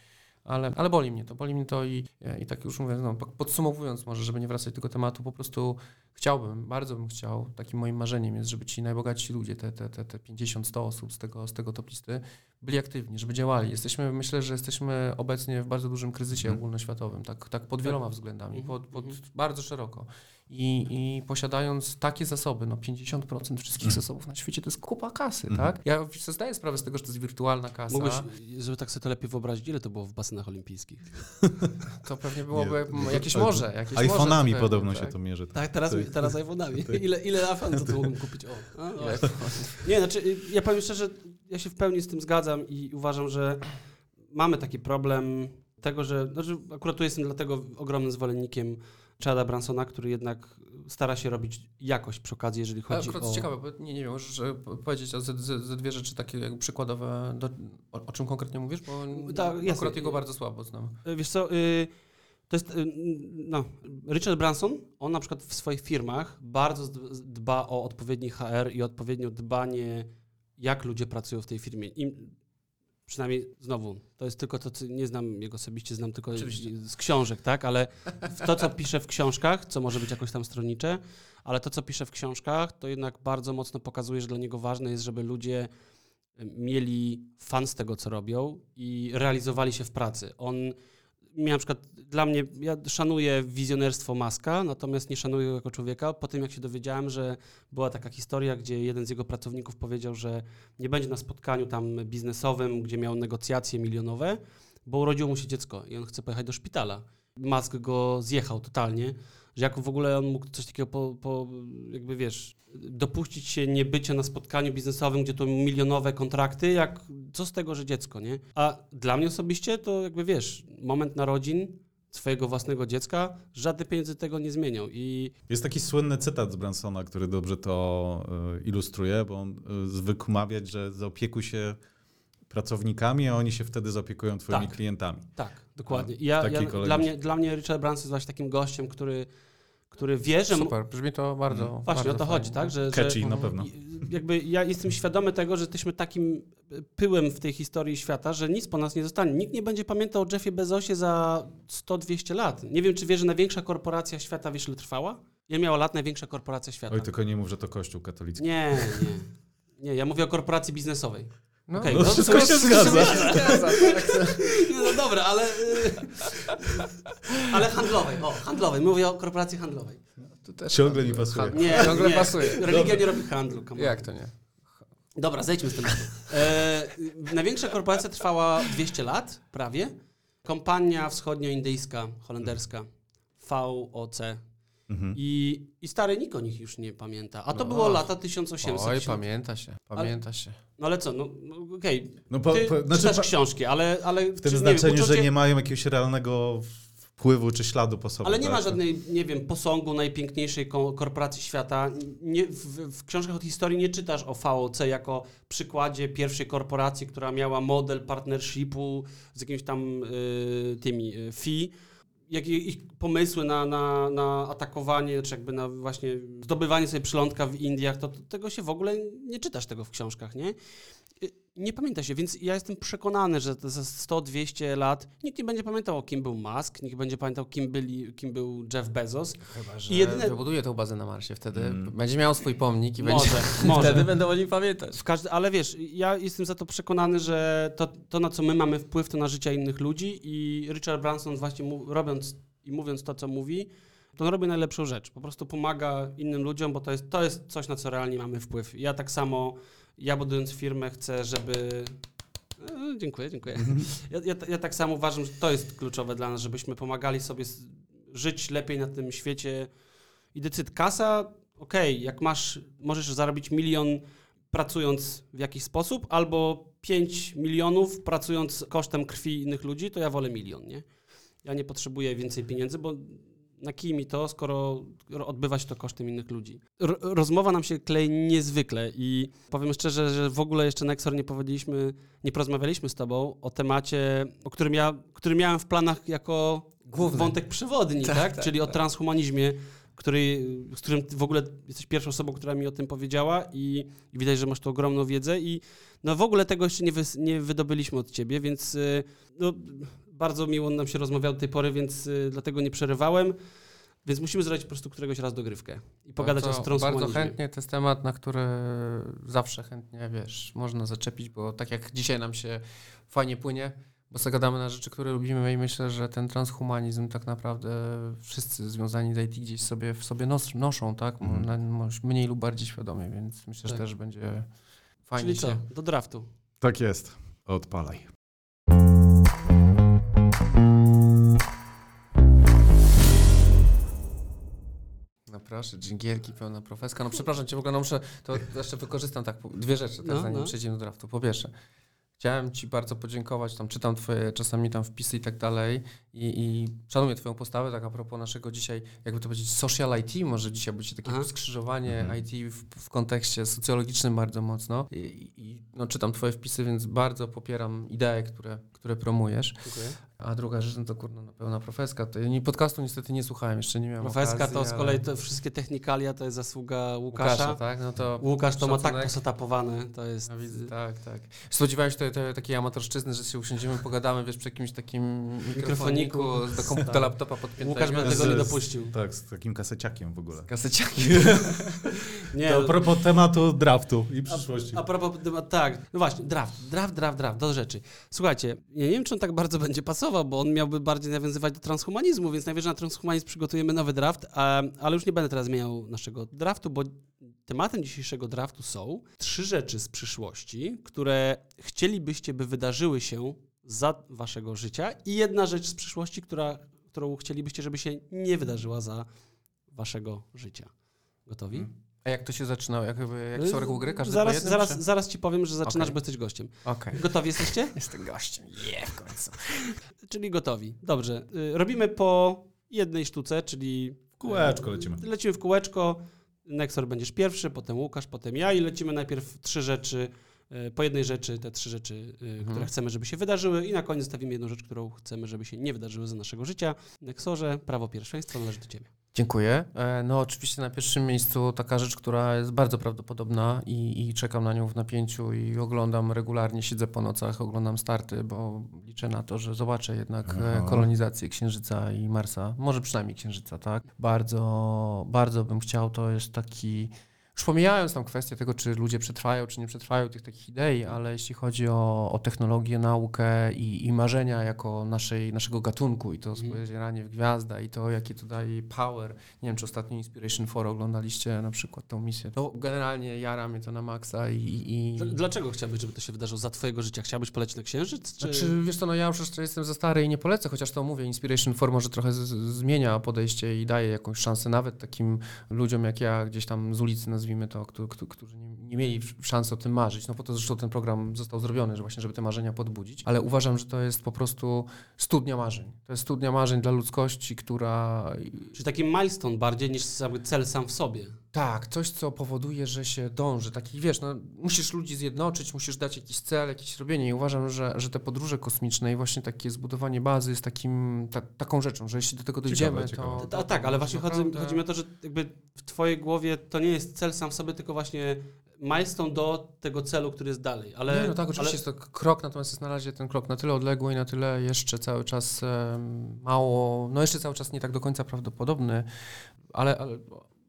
[SPEAKER 4] Ale, ale boli mnie to, boli mnie to i, i tak już mówię, no, podsumowując może, żeby nie wracać do tego tematu, po prostu chciałbym, bardzo bym chciał, takim moim marzeniem jest, żeby ci najbogatsi ludzie, te, te, te, te 50-100 osób z tego, z tego top listy, byli aktywni, żeby działali. Jesteśmy, myślę, że jesteśmy obecnie w bardzo dużym kryzysie
[SPEAKER 1] Mhm.
[SPEAKER 4] ogólnoświatowym, tak, tak pod wieloma względami,
[SPEAKER 2] Mhm.
[SPEAKER 4] pod, pod
[SPEAKER 2] Mhm.
[SPEAKER 4] bardzo szeroko. I, I posiadając takie zasoby, no 50% wszystkich
[SPEAKER 1] Mhm.
[SPEAKER 4] zasobów na świecie to jest kupa kasy,
[SPEAKER 1] Mhm.
[SPEAKER 4] tak? Ja sobie zdaję sprawę z tego, że to jest wirtualna kasa.
[SPEAKER 2] Mógłbyś, żeby tak sobie to lepiej wyobrazić, ile to było w basenach olimpijskich? (laughs)
[SPEAKER 4] To pewnie byłoby
[SPEAKER 1] Nie,
[SPEAKER 4] jakieś
[SPEAKER 1] ale-
[SPEAKER 4] morze. Jakieś morze
[SPEAKER 1] iPhone'ami podobno
[SPEAKER 4] tak.
[SPEAKER 1] się to mierzy.
[SPEAKER 2] Tak, teraz,
[SPEAKER 1] To-
[SPEAKER 2] teraz iPhone'ami.
[SPEAKER 1] tak.
[SPEAKER 2] Ile, ile iPhone to, to mógłbym kupić? O, a, o. Nie, znaczy, ja powiem szczerze, ja się w pełni z tym zgadzam i uważam, że mamy taki problem tego, że, znaczy akurat tu jestem dlatego ogromnym zwolennikiem Chada Bransona, który jednak stara się robić jakość przy okazji, jeżeli
[SPEAKER 4] Ale
[SPEAKER 2] chodzi
[SPEAKER 4] akurat
[SPEAKER 2] o...
[SPEAKER 4] jest ciekawe, bo nie, nie wiem, możesz e, po- powiedzieć ze, ze, ze dwie rzeczy takie jakby przykładowe, do, o, o czym konkretnie mówisz, bo
[SPEAKER 2] jasne.
[SPEAKER 4] akurat jego bardzo słabo znam.
[SPEAKER 2] Y, Wiesz co, y, to jest, y, no, Richard Branson, on na przykład w swoich firmach bardzo dba o odpowiedni HR i odpowiednio dbanie, jak ludzie pracują w tej firmie. Im, przynajmniej znowu, to jest tylko to, co nie znam jego osobiście, znam tylko
[SPEAKER 4] Oczywiście.
[SPEAKER 2] z książek, tak, ale to, co pisze w książkach, co może być jakoś tam stronnicze, ale to, co pisze w książkach, to jednak bardzo mocno pokazuje, że dla niego ważne jest, żeby ludzie mieli fan z tego, co robią i realizowali się w pracy. On na przykład, dla mnie, ja szanuję wizjonerstwo Maska, natomiast nie szanuję go jako człowieka. Po tym, jak się dowiedziałem, że była taka historia, gdzie jeden z jego pracowników powiedział, że nie będzie na spotkaniu tam biznesowym, gdzie miał negocjacje milionowe, bo urodziło mu się dziecko i on chce pojechać do szpitala. Musk go zjechał totalnie, że jak w ogóle on mógł coś takiego po, po jakby wiesz, dopuścić się niebycia na spotkaniu biznesowym, gdzie to milionowe kontrakty, jak co z tego, że dziecko, nie? A dla mnie osobiście to jakby wiesz, moment narodzin swojego własnego dziecka, żadne pieniądze tego nie zmienią i
[SPEAKER 1] Jest taki słynny cytat z Bransona, który dobrze to y, ilustruje, bo on y, zwykł mawiać, że zaopiekuj się pracownikami, a oni się wtedy zaopiekują twoimi
[SPEAKER 2] Tak.
[SPEAKER 1] klientami.
[SPEAKER 2] tak, dokładnie. I ja, ja, dla, mnie, dla mnie Richard Branson jest właśnie takim gościem, który, który wie, że...
[SPEAKER 4] Super, brzmi to bardzo
[SPEAKER 1] Mm.
[SPEAKER 2] Właśnie
[SPEAKER 4] bardzo
[SPEAKER 2] o to chodzi,
[SPEAKER 4] fajnie.
[SPEAKER 2] tak? Że, że
[SPEAKER 1] Catchy na
[SPEAKER 4] Mhm.
[SPEAKER 1] pewno.
[SPEAKER 2] Jakby ja jestem świadomy tego, że jesteśmy takim pyłem w tej historii świata, że nic po nas nie zostanie. Nikt nie będzie pamiętał o Jeffie Bezosie za 100-200 lat. Nie wiem, czy wiesz, że największa korporacja świata, wiesz, ile trwała? Ile miała lat największa korporacja świata?
[SPEAKER 1] Oj, tylko nie mów, że to kościół katolicki.
[SPEAKER 2] Nie, nie. Nie, ja mówię o korporacji biznesowej.
[SPEAKER 4] No,
[SPEAKER 2] Okej,
[SPEAKER 1] No,
[SPEAKER 2] no,
[SPEAKER 1] wszystko (laughs) się zgadza.
[SPEAKER 2] Nie, No dobra, ale... y, Ale handlowej, o, handlowej. Mówię o korporacji handlowej.
[SPEAKER 4] To też
[SPEAKER 1] Ciągle mi pasuje.
[SPEAKER 4] handl-
[SPEAKER 2] Nie,
[SPEAKER 4] Ciągle
[SPEAKER 2] nie.
[SPEAKER 4] pasuje.
[SPEAKER 2] Religia nie robi handlu. come.
[SPEAKER 4] Jak to nie?
[SPEAKER 2] Dobra, zejdźmy z tematu. E, największa korporacja trwała 200 lat, prawie. Kompania wschodnioindyjska, holenderska, VOC.
[SPEAKER 1] Mhm.
[SPEAKER 2] I, I stary nikt o nich już nie pamięta. A to
[SPEAKER 4] No.
[SPEAKER 2] było lata 1800.
[SPEAKER 4] Oj, pamięta się, pamięta się.
[SPEAKER 2] No ale co, no, no okej.
[SPEAKER 1] No, po, po, znaczy,
[SPEAKER 2] czytasz książki, ale... ale
[SPEAKER 1] w tym
[SPEAKER 2] czy,
[SPEAKER 1] znaczeniu,
[SPEAKER 2] wiem,
[SPEAKER 1] że
[SPEAKER 2] uczucie-
[SPEAKER 1] nie mają jakiegoś realnego wpływu czy śladu po sobie.
[SPEAKER 2] Ale nie ma
[SPEAKER 1] tak?
[SPEAKER 2] żadnej, nie wiem, posągu najpiękniejszej ko- korporacji świata. Nie, w, w książkach od historii nie czytasz o VOC jako przykładzie pierwszej korporacji, która miała model partnershipu z jakimiś tam y, tymi y, fee. Jak i- ich pomysły na, na, na atakowanie, czy jakby na właśnie zdobywanie sobie przylądka w Indiach, to, to tego się w ogóle nie czytasz tego w książkach, nie? Nie pamięta się, więc ja jestem przekonany, że za 100-200 lat nikt nie będzie pamiętał, kim był Musk, nikt nie będzie pamiętał, kim, byli, kim był Jeff Bezos.
[SPEAKER 4] Chyba, że
[SPEAKER 2] I jedyne-
[SPEAKER 4] wybuduje tą bazę na Marsie, wtedy
[SPEAKER 1] Mm.
[SPEAKER 4] będzie miał swój pomnik i
[SPEAKER 2] Może,
[SPEAKER 4] będzie... (laughs)
[SPEAKER 2] może.
[SPEAKER 4] Wtedy będą o nim pamiętać.
[SPEAKER 2] W każdy, ale wiesz, ja jestem za to przekonany, że to, to, na co my mamy wpływ, to na życie innych ludzi i Richard Branson właśnie mu, robiąc i mówiąc to, co mówi, to on robi najlepszą rzecz. Po prostu pomaga innym ludziom, bo to jest, to jest coś, na co realnie mamy wpływ. Ja tak samo, ja budując firmę, chcę, żeby... E, Dziękuję, dziękuję. Ja, ja, ja tak samo uważam, że to jest kluczowe dla nas, żebyśmy pomagali sobie żyć lepiej na tym świecie. I decyd kasa, okej, jak masz, możesz zarobić milion pracując w jakiś sposób, albo 5 milionów pracując kosztem krwi innych ludzi, to ja wolę milion, nie? Ja nie potrzebuję więcej pieniędzy, bo na kij mi to, skoro odbywa się to kosztem innych ludzi. R- rozmowa nam się klei niezwykle i powiem szczerze, że w ogóle jeszcze Nexor nie powiedzieliśmy, nie porozmawialiśmy z tobą o temacie, o którym ja, który miałem w planach jako
[SPEAKER 4] Główny.
[SPEAKER 2] wątek przewodni, tak?
[SPEAKER 4] Tak, tak,
[SPEAKER 2] Czyli o
[SPEAKER 4] tak.
[SPEAKER 2] transhumanizmie, który, z którym w ogóle jesteś pierwszą osobą, która mi o tym powiedziała i, i widać, że masz tu ogromną wiedzę i no w ogóle tego jeszcze nie, wys, nie wydobyliśmy od ciebie, więc y, no, bardzo miło nam się rozmawiało do tej pory, więc y, dlatego nie przerywałem. Więc musimy zrobić po prostu któregoś raz dogrywkę i pogadać
[SPEAKER 4] bardzo,
[SPEAKER 2] o transhumanizmie.
[SPEAKER 4] Bardzo chętnie, to jest temat, na który zawsze chętnie, wiesz, można zaczepić, bo tak jak dzisiaj nam się fajnie płynie, Bo zagadamy na rzeczy, które lubimy i myślę, że ten transhumanizm tak naprawdę wszyscy związani z IT gdzieś sobie w sobie nos, noszą, tak? Może mniej lub bardziej świadomie, więc myślę, że
[SPEAKER 2] Tak.
[SPEAKER 4] też będzie fajnie
[SPEAKER 2] Czyli co?
[SPEAKER 4] się...
[SPEAKER 2] Do draftu.
[SPEAKER 1] Tak jest. Odpalaj.
[SPEAKER 4] No proszę, dżingielki, pełna profeska. No przepraszam cię, w ogóle no muszę, to jeszcze wykorzystam tak, dwie rzeczy, tak,
[SPEAKER 2] No,
[SPEAKER 4] zanim
[SPEAKER 2] no.
[SPEAKER 4] przejdziemy do draftu. Po pierwsze, chciałem ci bardzo podziękować, tam czytam twoje czasami tam wpisy i tak dalej i, i szanuję twoją postawę, tak a propos naszego dzisiaj, jakby to powiedzieć, social IT, może dzisiaj będzie takie
[SPEAKER 2] Aha.
[SPEAKER 4] skrzyżowanie
[SPEAKER 1] Mhm.
[SPEAKER 4] IT w, w kontekście socjologicznym bardzo mocno I, i no, czytam twoje wpisy, więc bardzo popieram idee, które, które promujesz.
[SPEAKER 2] Dziękuję.
[SPEAKER 4] A druga rzecz, no to kurna, no, pełna profeska. To, ja nie, podcastu niestety nie słuchałem, jeszcze nie miałem
[SPEAKER 2] Profeska
[SPEAKER 4] okazji,
[SPEAKER 2] to z
[SPEAKER 4] ale-
[SPEAKER 2] kolei te wszystkie technikalia to jest zasługa Łukasza.
[SPEAKER 4] tak? No to
[SPEAKER 2] Łukasz to ma tak posetapowane, to jest...
[SPEAKER 4] Ja widzę, tak, tak. Spodziewałem się tej, takiej amatorszczyzny, że się usiądziemy, pogadamy, wiesz, przy jakimś takim mikrofoniku,
[SPEAKER 2] Mikrofoniku.
[SPEAKER 4] do, komp- do
[SPEAKER 2] Tak.
[SPEAKER 4] laptopa podpiętego.
[SPEAKER 2] Łukasz by
[SPEAKER 1] Z-
[SPEAKER 2] tego nie
[SPEAKER 1] z-
[SPEAKER 2] dopuścił.
[SPEAKER 1] Tak, z takim kaseciakiem w ogóle.
[SPEAKER 4] Kaseciaki. (laughs)
[SPEAKER 2] Nie,
[SPEAKER 1] To a
[SPEAKER 2] no-
[SPEAKER 1] propos tematu draftu i przyszłości.
[SPEAKER 2] A propos, tak, no właśnie, draft, draft, draft, draft, do rzeczy. Słuchajcie, ja nie wiem, czy on tak bardzo będzie pasował, bo on miałby bardziej nawiązywać do transhumanizmu, więc najwyżej na transhumanizm przygotujemy nowy draft, ale już nie będę teraz zmieniał naszego draftu, bo tematem dzisiejszego draftu są trzy rzeczy z przyszłości, które chcielibyście, by wydarzyły się za waszego życia i jedna rzecz z przyszłości, która, którą chcielibyście, żeby się nie wydarzyła za waszego życia. Gotowi?
[SPEAKER 1] Mhm.
[SPEAKER 4] A jak to się zaczyna? Jak, jakie są reguły gry? Każdy
[SPEAKER 2] zaraz,
[SPEAKER 4] jednym,
[SPEAKER 2] zaraz,
[SPEAKER 4] czy-
[SPEAKER 2] zaraz ci powiem, że zaczynasz,
[SPEAKER 4] Okej.
[SPEAKER 2] bo jesteś gościem.
[SPEAKER 4] Okej.
[SPEAKER 2] Gotowi jesteście? (laughs)
[SPEAKER 4] Jestem gościem. Je, w końcu. (laughs)
[SPEAKER 2] Czyli gotowi. Dobrze. Y, Robimy po jednej sztuce, czyli
[SPEAKER 1] W kółeczko lecimy.
[SPEAKER 2] lecimy w kółeczko. Nexor będziesz pierwszy, potem Łukasz, potem ja i lecimy najpierw trzy rzeczy, y, po jednej rzeczy, te trzy rzeczy, y, które chcemy, żeby się wydarzyły i na koniec zostawimy jedną rzecz, którą chcemy, żeby się nie wydarzyły za naszego życia. Nexorze, prawo pierwszeństwa należy do ciebie.
[SPEAKER 4] Dziękuję. E, No oczywiście na pierwszym miejscu taka rzecz, która jest bardzo prawdopodobna i, i czekam na nią w napięciu i oglądam regularnie, siedzę po nocach, oglądam starty, bo liczę na to, że zobaczę jednak e,
[SPEAKER 1] Aha.
[SPEAKER 4] kolonizację Księżyca i Marsa, może przynajmniej Księżyca, tak? Bardzo, bardzo bym chciał, to jest taki... Już pomijając tam kwestię tego, czy ludzie przetrwają, czy nie przetrwają tych takich idei, ale jeśli chodzi o, o technologię, naukę i, i marzenia jako naszej, naszego gatunku i to
[SPEAKER 2] Mhm.
[SPEAKER 4] spojrzenie w gwiazda i to, jaki to daje power. Nie wiem, czy ostatnio Inspiration 4 oglądaliście na przykład tą misję. To generalnie jara mnie to na maksa i... i...
[SPEAKER 2] Dl- Dlaczego chciałbyś, żeby to się wydarzyło za twojego życia? Chciałbyś polecieć na Księżyc? Czy...
[SPEAKER 4] Znaczy, wiesz co, no ja już jeszcze jestem za stary i nie polecę, chociaż to mówię, Inspiration 4 może trochę z, zmienia podejście i daje jakąś szansę nawet takim ludziom jak ja, gdzieś tam z ulicy nazwijmy to, którzy, nie, mieli szansy o tym marzyć. No po to zresztą ten program został zrobiony, że właśnie, żeby te marzenia podbudzić. Ale uważam, że to jest po prostu studnia marzeń. To jest studnia marzeń dla ludzkości, która
[SPEAKER 2] Czy taki milestone bardziej niż cel sam w sobie?
[SPEAKER 4] Tak, coś, co powoduje, że się dąży. Taki, wiesz, no, musisz ludzi zjednoczyć, musisz dać jakiś cel, jakieś robienie i uważam, że, że te podróże kosmiczne i właśnie takie zbudowanie bazy jest takim, ta, taką rzeczą, że jeśli do tego dojdziemy,
[SPEAKER 1] ciekawe.
[SPEAKER 4] to...
[SPEAKER 2] Ta- A, tak, ale właśnie chodzi,
[SPEAKER 4] naprawdę-
[SPEAKER 2] chodzi mi o to, że jakby w twojej głowie to nie jest cel sam w sobie, tylko właśnie milestone do tego celu, który jest dalej. Ale,
[SPEAKER 4] nie, no tak, oczywiście
[SPEAKER 2] ale,
[SPEAKER 4] jest to krok, natomiast jest na razie ten krok na tyle odległy i na tyle jeszcze cały czas mało, no jeszcze cały czas nie tak do końca prawdopodobny, ale, ale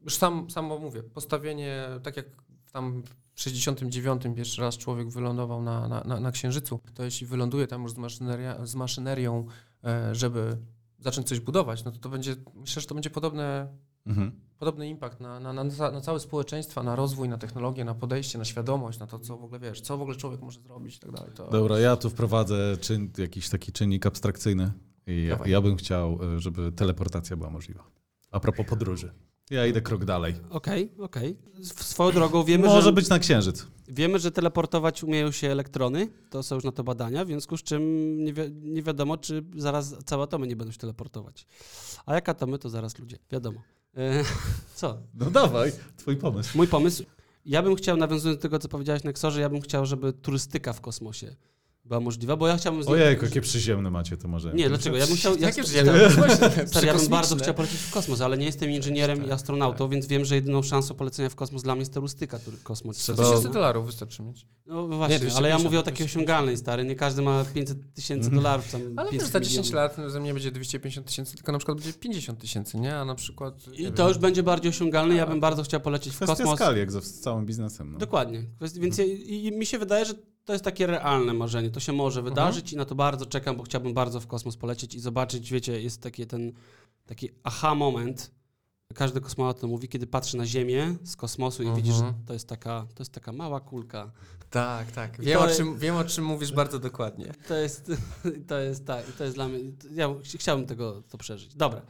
[SPEAKER 4] już sam, samo mówię, postawienie, tak jak tam w 69 pierwszy raz człowiek wylądował na, na, na, na Księżycu, to jeśli wyląduje tam już z, maszyneria, z maszynerią, e, żeby zacząć coś budować, no to to będzie, myślę, że to będzie podobne
[SPEAKER 1] Mhm.
[SPEAKER 4] podobny impact na, na, na, na całe społeczeństwa, na rozwój, na technologię, na podejście, na świadomość, na to, co w ogóle wiesz, co w ogóle człowiek może zrobić i tak dalej. To...
[SPEAKER 1] Dobra, ja tu wprowadzę czyn, jakiś taki czynnik abstrakcyjny. I ja, ja bym chciał, y, żeby teleportacja była możliwa. A propos podróży. Ja idę krok dalej.
[SPEAKER 2] Okej, okej. Swoją drogą wiemy,
[SPEAKER 1] Może
[SPEAKER 2] że,
[SPEAKER 1] być na księżyc.
[SPEAKER 2] wiemy, że teleportować umieją się elektrony, to są już na to badania, w związku z czym nie, wi- nie wiadomo, czy zaraz całe atomy nie będą się teleportować. A jak atomy, to zaraz ludzie, wiadomo. E, (laughs) co?
[SPEAKER 1] No dawaj, twój pomysł.
[SPEAKER 2] Mój pomysł. Ja bym chciał, nawiązując do tego, co powiedziałeś Nexorze, ja bym chciał, żeby turystyka w kosmosie była możliwa, bo ja chciałbym... z-
[SPEAKER 1] Ojej, jakie przyziemne macie to może.
[SPEAKER 2] Nie, dlaczego? Ja bym chciał... Ja,
[SPEAKER 4] Jakie? (laughs)
[SPEAKER 2] Stary, ja bym bardzo chciał polecieć w kosmos, ale nie jestem inżynierem i astronautą, więc wiem, że jedyną szansą polecenia w kosmos dla mnie jest turystyka tury- kosmos.
[SPEAKER 1] Trzeba-
[SPEAKER 4] Tysięcy dolarów wystarczy mieć.
[SPEAKER 2] No właśnie,
[SPEAKER 4] 250,
[SPEAKER 2] ale ja mówię o takiej
[SPEAKER 4] 250.
[SPEAKER 2] osiągalnej, stary. Nie każdy ma 500 tysięcy dolarów. Tam
[SPEAKER 4] Ale
[SPEAKER 2] 500
[SPEAKER 4] też za 10
[SPEAKER 2] milionów.
[SPEAKER 4] lat ze mnie będzie 250 tysięcy, tylko na przykład będzie 50 tysięcy, nie? A na przykład... nie
[SPEAKER 2] I
[SPEAKER 4] wiem.
[SPEAKER 2] to już będzie bardziej osiągalne. Ja bym bardzo chciał polecieć w
[SPEAKER 1] Kwestia
[SPEAKER 2] kosmos.
[SPEAKER 1] skali, jak ze z całym biznesem. No.
[SPEAKER 2] Dokładnie. Więc i mi się wydaje, że to jest takie realne marzenie. To się może wydarzyć i na to bardzo czekam, bo chciałbym bardzo w kosmos polecieć i zobaczyć, wiecie, jest taki ten taki aha moment. Każdy kosmonaut to mówi, kiedy patrzy na Ziemię z kosmosu i widzi, że
[SPEAKER 4] Mhm.
[SPEAKER 2] to jest taka, to jest taka mała kulka.
[SPEAKER 4] Tak, tak. Wiem,
[SPEAKER 2] to
[SPEAKER 4] o czym, wiem, o czym mówisz bardzo dokładnie.
[SPEAKER 2] To jest, (laughs) to jest tak, to jest dla mnie, ja ch- chciałbym tego to przeżyć. Dobra.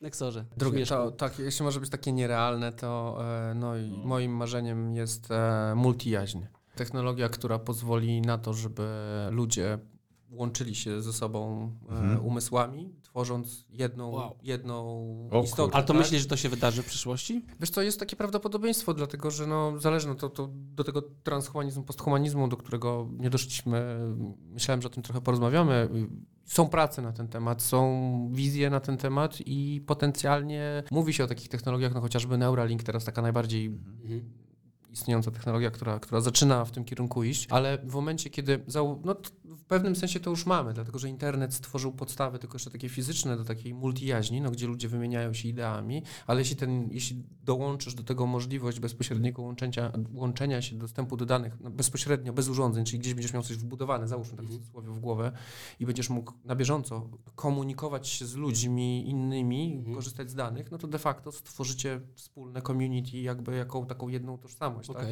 [SPEAKER 2] Nexorze.
[SPEAKER 4] Drugie, to, tak, jeśli może być takie nierealne, to e, no i moim marzeniem jest e, multijaźń. Technologia, która pozwoli na to, żeby ludzie łączyli się ze sobą e,
[SPEAKER 1] Mhm.
[SPEAKER 4] umysłami, tworząc jedną,
[SPEAKER 2] Wow.
[SPEAKER 4] jedną
[SPEAKER 1] O
[SPEAKER 4] istotę.
[SPEAKER 2] Ale to
[SPEAKER 4] tak?
[SPEAKER 2] myślisz, że to się wydarzy w przyszłości?
[SPEAKER 4] Wiesz co, jest takie prawdopodobieństwo, dlatego że no, zależy no, to, to do tego transhumanizmu, posthumanizmu, do którego nie doszliśmy. Myślałem, że o tym trochę porozmawiamy. Są prace na ten temat, są wizje na ten temat i potencjalnie mówi się o takich technologiach, no chociażby Neuralink, teraz taka najbardziej
[SPEAKER 2] Mhm.
[SPEAKER 4] Istniejąca technologia, która, która zaczyna w tym kierunku iść, ale w momencie, kiedy no, pewnym sensie to już mamy, dlatego że internet stworzył podstawy tylko jeszcze takie fizyczne do takiej multijaźni, no, gdzie ludzie wymieniają się ideami, ale jeśli, ten, jeśli dołączysz do tego możliwość bezpośredniego łączenia, łączenia się, dostępu do danych no, bezpośrednio, bez urządzeń, czyli gdzieś będziesz miał coś wbudowane, załóżmy tak w cudzysłowie w głowę i będziesz mógł na bieżąco komunikować się z ludźmi innymi,
[SPEAKER 2] Mhm.
[SPEAKER 4] korzystać z danych, no to de facto stworzycie wspólne community jakby jaką taką jedną tożsamość. Tak?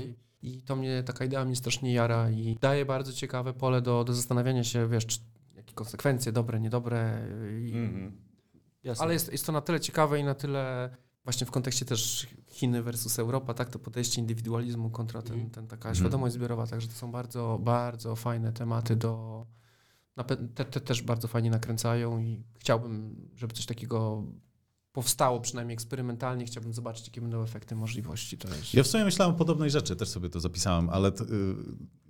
[SPEAKER 4] I, to mnie, taka idea mnie strasznie jara i daje bardzo ciekawe pole do, do zastanawiania się, wiesz, czy, jakie konsekwencje, dobre, niedobre. I,
[SPEAKER 1] Mhm.
[SPEAKER 2] Jasne.
[SPEAKER 4] ale jest, jest to na tyle ciekawe i na tyle właśnie w kontekście też Chiny versus Europa, tak, to podejście indywidualizmu kontra ten,
[SPEAKER 2] Mhm.
[SPEAKER 4] ten taka
[SPEAKER 1] Mhm.
[SPEAKER 4] świadomość zbiorowa, także to są bardzo, bardzo fajne tematy do, te, te też bardzo fajnie nakręcają i chciałbym, żeby coś takiego powstało, przynajmniej eksperymentalnie, chciałbym zobaczyć, jakie będą efekty możliwości. To jest...
[SPEAKER 1] Ja w sumie myślałem o podobnej rzeczy, też sobie to zapisałem, ale t, y,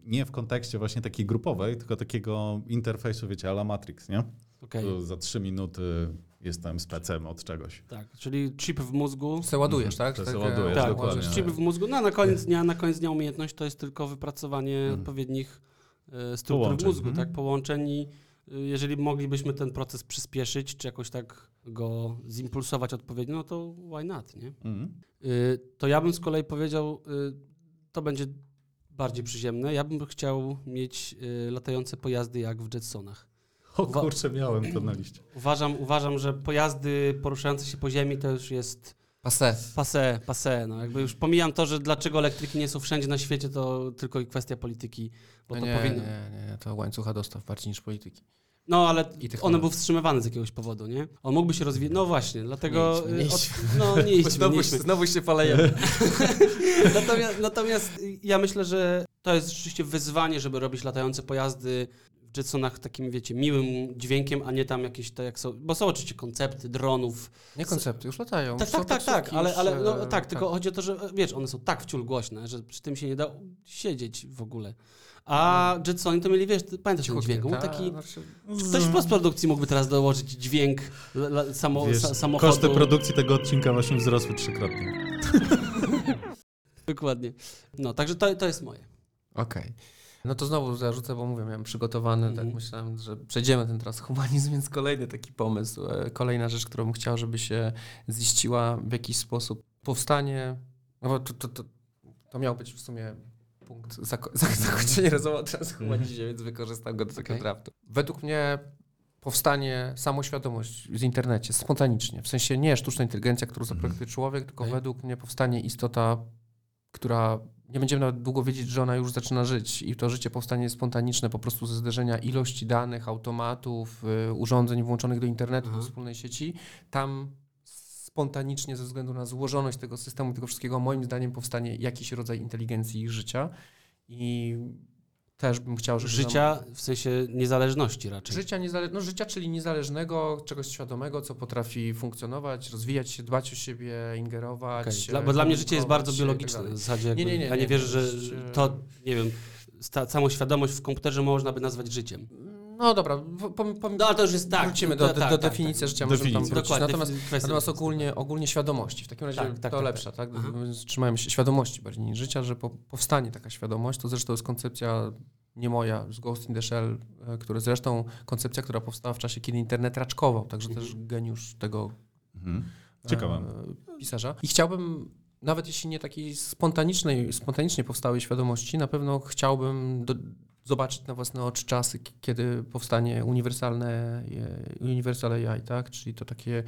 [SPEAKER 1] nie w kontekście właśnie takiej grupowej, tylko takiego interfejsu, wiecie, ala Matrix, nie? Tu Za trzy minuty jestem specem od czegoś.
[SPEAKER 2] tak, czyli chip w mózgu.
[SPEAKER 4] Se ładujesz, tak?
[SPEAKER 1] To se
[SPEAKER 4] Tak,
[SPEAKER 1] ładujesz,
[SPEAKER 2] Tak,
[SPEAKER 1] dokładnie.
[SPEAKER 2] chip w mózgu. No a na koniec dnia, na koniec dnia umiejętność to jest tylko wypracowanie
[SPEAKER 1] Mhm.
[SPEAKER 2] odpowiednich e, struktur
[SPEAKER 1] Połączeń,
[SPEAKER 2] w mózgu,
[SPEAKER 1] mhm.
[SPEAKER 2] tak? Połączeń i jeżeli moglibyśmy ten proces przyspieszyć, czy jakoś tak go zimpulsować odpowiednio, no to why not, nie?
[SPEAKER 1] Mhm.
[SPEAKER 2] Y, To ja bym z kolei powiedział, y, to będzie bardziej przyziemne. Ja bym chciał mieć y, latające pojazdy jak w Jetsonach.
[SPEAKER 1] O kurczę, miałem to na liście.
[SPEAKER 2] Uważam, uważam, że pojazdy poruszające się po ziemi to już jest
[SPEAKER 4] Passé.
[SPEAKER 2] Passe, passe. No jakby już pomijam to, że dlaczego elektryki nie są wszędzie na świecie, to tylko i kwestia polityki, bo
[SPEAKER 4] No
[SPEAKER 2] to
[SPEAKER 4] nie,
[SPEAKER 2] powinno.
[SPEAKER 4] nie, nie, to łańcucha dostaw bardziej niż polityki.
[SPEAKER 2] No ale one były wstrzymywane z jakiegoś powodu, nie? On mógłby się rozwijać. No właśnie, dlatego.
[SPEAKER 4] Nie idźmy, nie
[SPEAKER 2] y, od- No nie idźmy, (laughs)
[SPEAKER 4] znowu,
[SPEAKER 2] nie
[SPEAKER 4] się,
[SPEAKER 2] idźmy.
[SPEAKER 4] znowu się palejemy. (laughs)
[SPEAKER 2] Natomiast, natomiast ja myślę, że to jest rzeczywiście wyzwanie, żeby robić latające pojazdy Jetsonach takim, wiecie, miłym dźwiękiem, a nie tam jakieś te jak są. Bo są oczywiście koncepty dronów.
[SPEAKER 4] Nie koncepty, już latają.
[SPEAKER 2] Tak,
[SPEAKER 4] Są
[SPEAKER 2] tak, tak, tak, ale, ale no,
[SPEAKER 4] e,
[SPEAKER 2] tak, tylko chodzi o to, że wiesz, one są tak wciul głośne, że przy tym się nie da siedzieć w ogóle. A Jetsoni to mieli, wiesz, pamiętasz ten
[SPEAKER 4] Cichutkie,
[SPEAKER 2] dźwięk? Był
[SPEAKER 4] tak,
[SPEAKER 2] taki.
[SPEAKER 4] znaczy-
[SPEAKER 2] Ktoś w postprodukcji mógłby teraz dołożyć dźwięk la, la, samo,
[SPEAKER 1] Wiesz,
[SPEAKER 2] sa, samochodu.
[SPEAKER 1] koszty produkcji tego odcinka właśnie wzrosły trzykrotnie. (laughs)
[SPEAKER 2] Dokładnie. No, także to, to jest moje.
[SPEAKER 4] Okej. No to znowu zarzucę, bo mówię, miałem przygotowany,
[SPEAKER 2] Mhm.
[SPEAKER 4] tak myślałem, że przejdziemy ten transhumanizm, (laughs) więc kolejny taki pomysł. E, Kolejna rzecz, którą chciał, żeby się ziściła w jakiś sposób. Powstanie, no bo to, to, to, to miał być w sumie punkt zako- (laughs) zak- zakończenia rozmowy o transhumanizmie, więc wykorzystam go do tego
[SPEAKER 2] Okej.
[SPEAKER 4] draftu. Według mnie powstanie samoświadomość w internecie spontanicznie, w sensie nie sztuczna inteligencja, którą zaprojektuje człowiek, tylko
[SPEAKER 2] Okej.
[SPEAKER 4] według mnie powstanie istota, która nie będziemy nawet długo wiedzieć, że ona już zaczyna żyć i to życie powstanie spontaniczne po prostu ze zderzenia ilości danych, automatów, y, urządzeń włączonych do internetu,
[SPEAKER 2] Aha.
[SPEAKER 4] do wspólnej sieci. Tam spontanicznie ze względu na złożoność tego systemu, tego wszystkiego, moim zdaniem powstanie jakiś rodzaj inteligencji ich życia i też bym chciał, żeby...
[SPEAKER 2] Życia w sensie niezależności raczej.
[SPEAKER 4] Życia, niezale- no, życia, czyli niezależnego, czegoś świadomego, co potrafi funkcjonować, rozwijać się, dbać o siebie, ingerować. E,
[SPEAKER 2] Dla, bo dla mnie życie jest bardzo biologiczne.
[SPEAKER 4] tak
[SPEAKER 2] w zasadzie jakby,
[SPEAKER 4] Nie, nie, nie,
[SPEAKER 2] ja nie
[SPEAKER 4] nie,
[SPEAKER 2] wierzę, że to, nie wiem, sta, samą świadomość w komputerze można by nazwać życiem.
[SPEAKER 4] No dobra, po, po, po,
[SPEAKER 2] No ale to już jest tak.
[SPEAKER 4] wrócimy do, do,
[SPEAKER 2] tak,
[SPEAKER 4] do
[SPEAKER 2] tak,
[SPEAKER 4] definicji
[SPEAKER 2] tak.
[SPEAKER 4] życia, możemy tam wrócić.
[SPEAKER 2] Dokładnie,
[SPEAKER 4] Natomiast,
[SPEAKER 2] kwestia
[SPEAKER 4] natomiast ogólnie, ogólnie świadomości. W takim razie
[SPEAKER 2] Tak, tak,
[SPEAKER 4] to
[SPEAKER 2] tak,
[SPEAKER 4] lepsza, tak?
[SPEAKER 2] Aha.
[SPEAKER 4] Trzymajmy się świadomości bardziej niż życia, że po, powstanie taka świadomość. To zresztą jest koncepcja nie moja, z Ghost in the Shell, e, który zresztą koncepcja, która powstała w czasie, kiedy internet raczkował, także
[SPEAKER 2] Mhm.
[SPEAKER 4] też geniusz tego
[SPEAKER 1] Mhm. Ciekawe.
[SPEAKER 4] e, pisarza. I chciałbym, nawet jeśli nie takiej spontanicznej, spontanicznie powstałej świadomości, na pewno chciałbym do, zobaczyć na własne oczy czasy, kiedy powstanie uniwersalne, e, uniwersal AI, tak? Czyli to takie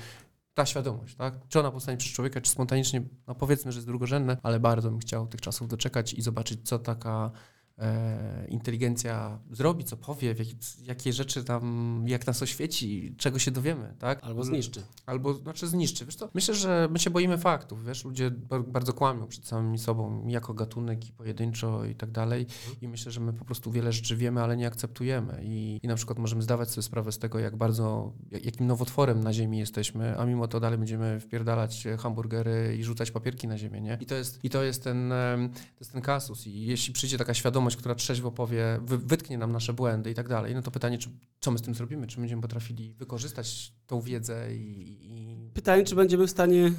[SPEAKER 4] ta świadomość, tak? Czy ona powstanie przez człowieka, czy spontanicznie, no powiedzmy, że jest drugorzędne, ale bardzo bym chciał tych czasów doczekać i zobaczyć, co taka e, inteligencja zrobi, co powie, jak, jakie rzeczy tam, jak nas oświeci, czego się dowiemy, tak?
[SPEAKER 2] Albo zniszczy.
[SPEAKER 4] Albo, znaczy zniszczy. Wiesz co? Myślę, że my się boimy faktów, wiesz, ludzie bar- bardzo kłamią przed samymi sobą, jako gatunek i pojedynczo i tak dalej i myślę, że my po prostu wiele rzeczy wiemy, ale nie akceptujemy i, i na przykład możemy zdawać sobie sprawę z tego, jak bardzo, jak- jakim nowotworem na ziemi jesteśmy, a mimo to dalej będziemy wpierdalać hamburgery i rzucać papierki na ziemię, nie? I to jest, i to jest, ten, to jest ten kasus i jeśli przyjdzie taka świadomość, która trzeźwo powie, wy, wytknie nam nasze błędy i tak dalej, no to pytanie, czy, co my z tym zrobimy? Czy będziemy potrafili wykorzystać tą wiedzę i, i
[SPEAKER 2] Pytanie, czy będziemy w stanie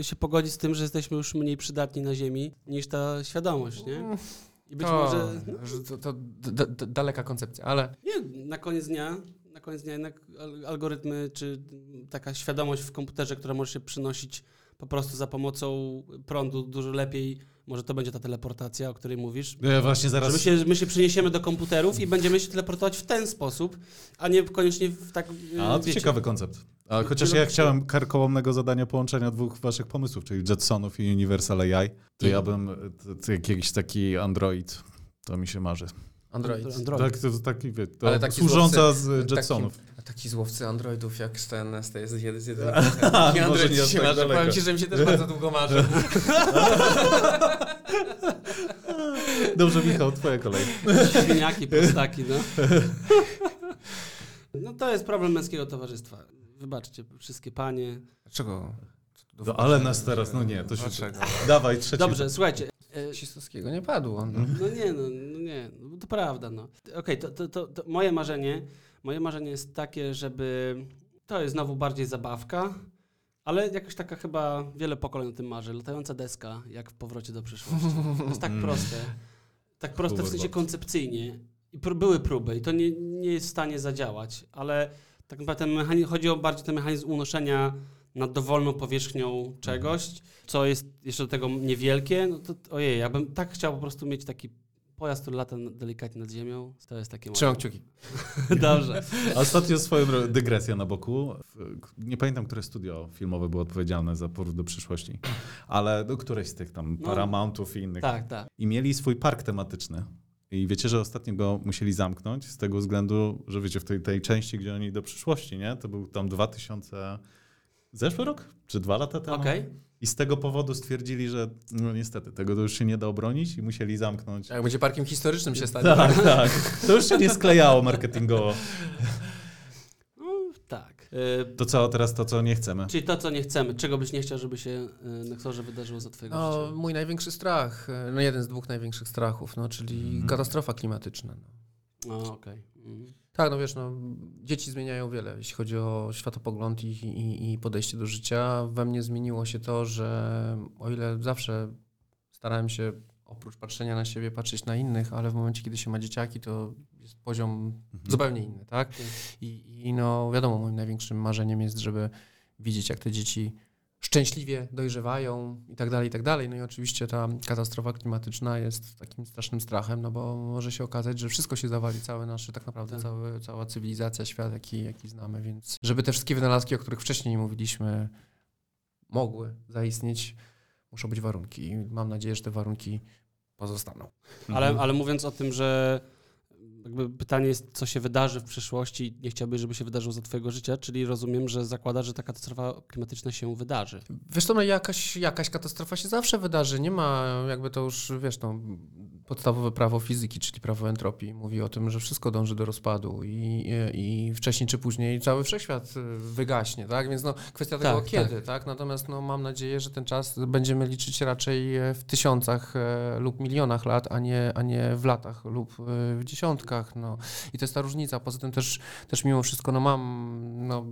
[SPEAKER 2] y, się pogodzić z tym, że jesteśmy już mniej przydatni na Ziemi niż ta świadomość, nie? I być
[SPEAKER 4] to,
[SPEAKER 2] może...
[SPEAKER 4] że to, to d- d- daleka koncepcja, ale
[SPEAKER 2] Nie, na koniec dnia, na koniec dnia jednak al- algorytmy, czy taka świadomość w komputerze, która może się przynosić po prostu za pomocą prądu dużo lepiej, może to będzie ta teleportacja, o której mówisz.
[SPEAKER 1] Ja właśnie
[SPEAKER 2] Że
[SPEAKER 1] zaraz...
[SPEAKER 2] my się, my się przeniesiemy do komputerów i będziemy się teleportować w ten sposób, a nie koniecznie w tak.
[SPEAKER 1] A, to
[SPEAKER 2] wiecie.
[SPEAKER 1] ciekawy koncept. A chociaż ja chciałem karkołomnego zadania połączenia dwóch waszych pomysłów, czyli Jetsonów i Universal AI, to ja bym to, to jakiś taki Android, to mi się marzy.
[SPEAKER 4] Android.
[SPEAKER 2] Android.
[SPEAKER 1] Tak, to taki, wie, to
[SPEAKER 4] Ale taki
[SPEAKER 1] służąca z Jetsonów.
[SPEAKER 4] Taki złowcy androidów jak z ten, z tej z jeden z jeden.
[SPEAKER 1] może
[SPEAKER 4] Android
[SPEAKER 1] nie
[SPEAKER 4] się
[SPEAKER 1] tak
[SPEAKER 4] marzy. Powiem ci, że mi się też bardzo długo marzy. (laughs)
[SPEAKER 1] Dobrze, Michał, twoja kolej.
[SPEAKER 2] Świniaki, prostaki, no. No to jest problem męskiego towarzystwa. Wybaczcie, wszystkie panie.
[SPEAKER 4] Dlaczego?
[SPEAKER 1] No, ale nas teraz, no nie, to się...
[SPEAKER 4] Dlaczego?
[SPEAKER 1] Dawaj, trzeci.
[SPEAKER 2] Dobrze, słuchajcie. e,
[SPEAKER 4] Cisowskiego nie padło. No.
[SPEAKER 2] No nie, no, no nie, no, to prawda, no. Okej, to, to, to, to moje marzenie, moje marzenie jest takie, żeby, to jest znowu bardziej zabawka, ale jakoś taka chyba wiele pokoleń o tym marzy, latająca deska, jak w Powrocie do przyszłości. To jest tak
[SPEAKER 1] Mm.
[SPEAKER 2] proste, tak proste w sensie koncepcyjnie. I pró- były próby i to nie, nie jest w stanie zadziałać, ale tak naprawdę chodzi o bardziej ten mechanizm unoszenia nad dowolną powierzchnią czegoś, co jest jeszcze do tego niewielkie, no to ojej, ja bym tak chciał po prostu mieć taki pojazd, który lata delikatnie nad ziemią, to jest takie
[SPEAKER 4] Trzymam kciuki. (laughs)
[SPEAKER 2] Dobrze.
[SPEAKER 1] A (laughs) Ostatnio swoją dygresję na boku. Nie pamiętam, które studio filmowe było odpowiedzialne za powrót do przyszłości, ale do któreś z tych tam
[SPEAKER 2] No.
[SPEAKER 1] Paramountów i innych.
[SPEAKER 2] Tak, tak.
[SPEAKER 1] I mieli swój park tematyczny. I wiecie, że ostatnio go musieli zamknąć z tego względu, że wiecie, w tej, tej części, gdzie oni do przyszłości, nie? To był tam 2000... Zeszły rok? Czy dwa lata temu?
[SPEAKER 2] Okej.
[SPEAKER 1] I z tego powodu stwierdzili, że no niestety, tego to już się nie da obronić i musieli zamknąć.
[SPEAKER 4] Jak będzie parkiem historycznym się stanie.
[SPEAKER 1] Tak, tak. To już się nie sklejało marketingowo.
[SPEAKER 2] No, tak. E,
[SPEAKER 1] To co teraz, to co nie chcemy?
[SPEAKER 2] czyli to, co nie chcemy, czego byś nie chciał, żeby się e, na Ksorze wydarzyło za twojego
[SPEAKER 4] No,
[SPEAKER 2] życia?
[SPEAKER 4] mój największy strach, e, no jeden z dwóch największych strachów, no, czyli
[SPEAKER 1] Mhm.
[SPEAKER 4] katastrofa klimatyczna. No.
[SPEAKER 2] No, okej. Mhm.
[SPEAKER 4] Tak, no wiesz, no, dzieci zmieniają wiele, jeśli chodzi o światopogląd i, i, i podejście do życia. We mnie zmieniło się to, że o ile zawsze starałem się oprócz patrzenia na siebie patrzeć na innych, ale w momencie, kiedy się ma dzieciaki, to jest poziom zupełnie inny, tak?
[SPEAKER 2] Tak.
[SPEAKER 4] I, I no wiadomo, moim największym marzeniem jest, żeby widzieć, jak te dzieci szczęśliwie dojrzewają i tak dalej, i tak dalej. No i oczywiście ta katastrofa klimatyczna jest takim strasznym strachem, no bo może się okazać, że wszystko się zawali, całe nasze, tak naprawdę
[SPEAKER 2] Tak.
[SPEAKER 4] cały, cała cywilizacja, świat, jaki, jaki znamy, więc żeby te wszystkie wynalazki, o których wcześniej mówiliśmy, mogły zaistnieć, muszą być warunki i mam nadzieję, że te warunki pozostaną.
[SPEAKER 2] Ale,
[SPEAKER 1] Mhm.
[SPEAKER 2] ale mówiąc o tym, że jakby pytanie jest, co się wydarzy w przyszłości i nie chciałbyś, żeby się wydarzyło za twojego życia, czyli rozumiem, że zakłada, że ta katastrofa klimatyczna się wydarzy.
[SPEAKER 4] Wiesz co, no jakaś, jakaś katastrofa się zawsze wydarzy. Nie ma jakby to już, wiesz, no, podstawowe prawo fizyki, czyli prawo entropii mówi o tym, że wszystko dąży do rozpadu i, i, wcześniej czy później cały wszechświat y, wygaśnie, tak? Więc no kwestia tego
[SPEAKER 2] Tak,
[SPEAKER 4] kiedy, tak. Natomiast no, mam nadzieję, że ten czas będziemy liczyć raczej e, w tysiącach e, lub milionach lat, a nie, a nie w latach lub e, w dziesiątkach, no. I to jest ta różnica. Poza tym też, też mimo wszystko, no mam, no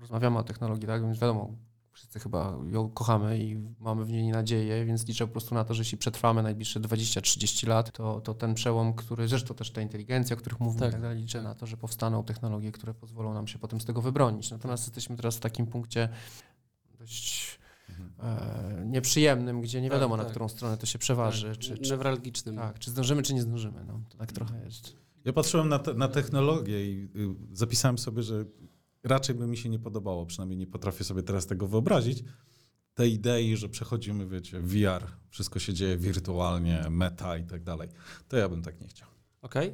[SPEAKER 4] rozmawiamy o technologii, tak? Więc wiadomo, wszyscy chyba ją kochamy i mamy w niej nadzieję, więc liczę po prostu na to, że jeśli przetrwamy najbliższe 20-30 lat, to, to ten przełom, który, zresztą też ta inteligencja, o których mówimy
[SPEAKER 2] Tak.
[SPEAKER 4] i tak dalej, liczę na to, że powstaną technologie, które pozwolą nam się potem z tego wybronić. Natomiast jesteśmy teraz w takim punkcie dość e, nieprzyjemnym, gdzie nie
[SPEAKER 2] Tak,
[SPEAKER 4] wiadomo, na
[SPEAKER 2] tak.
[SPEAKER 4] którą stronę to się przeważy.
[SPEAKER 2] Tak,
[SPEAKER 4] Czy, czy,
[SPEAKER 2] Newralgicznym.
[SPEAKER 4] tak, czy zdążymy, czy nie zdążymy. No, to tak trochę jest.
[SPEAKER 1] Ja patrzyłem na, te, na technologię i y, zapisałem sobie, że raczej by mi się nie podobało, przynajmniej nie potrafię sobie teraz tego wyobrazić. Tej idei, że przechodzimy, wiecie, VR, wszystko się dzieje wirtualnie, meta i tak dalej. To ja bym tak nie chciał.
[SPEAKER 2] Okej. Y,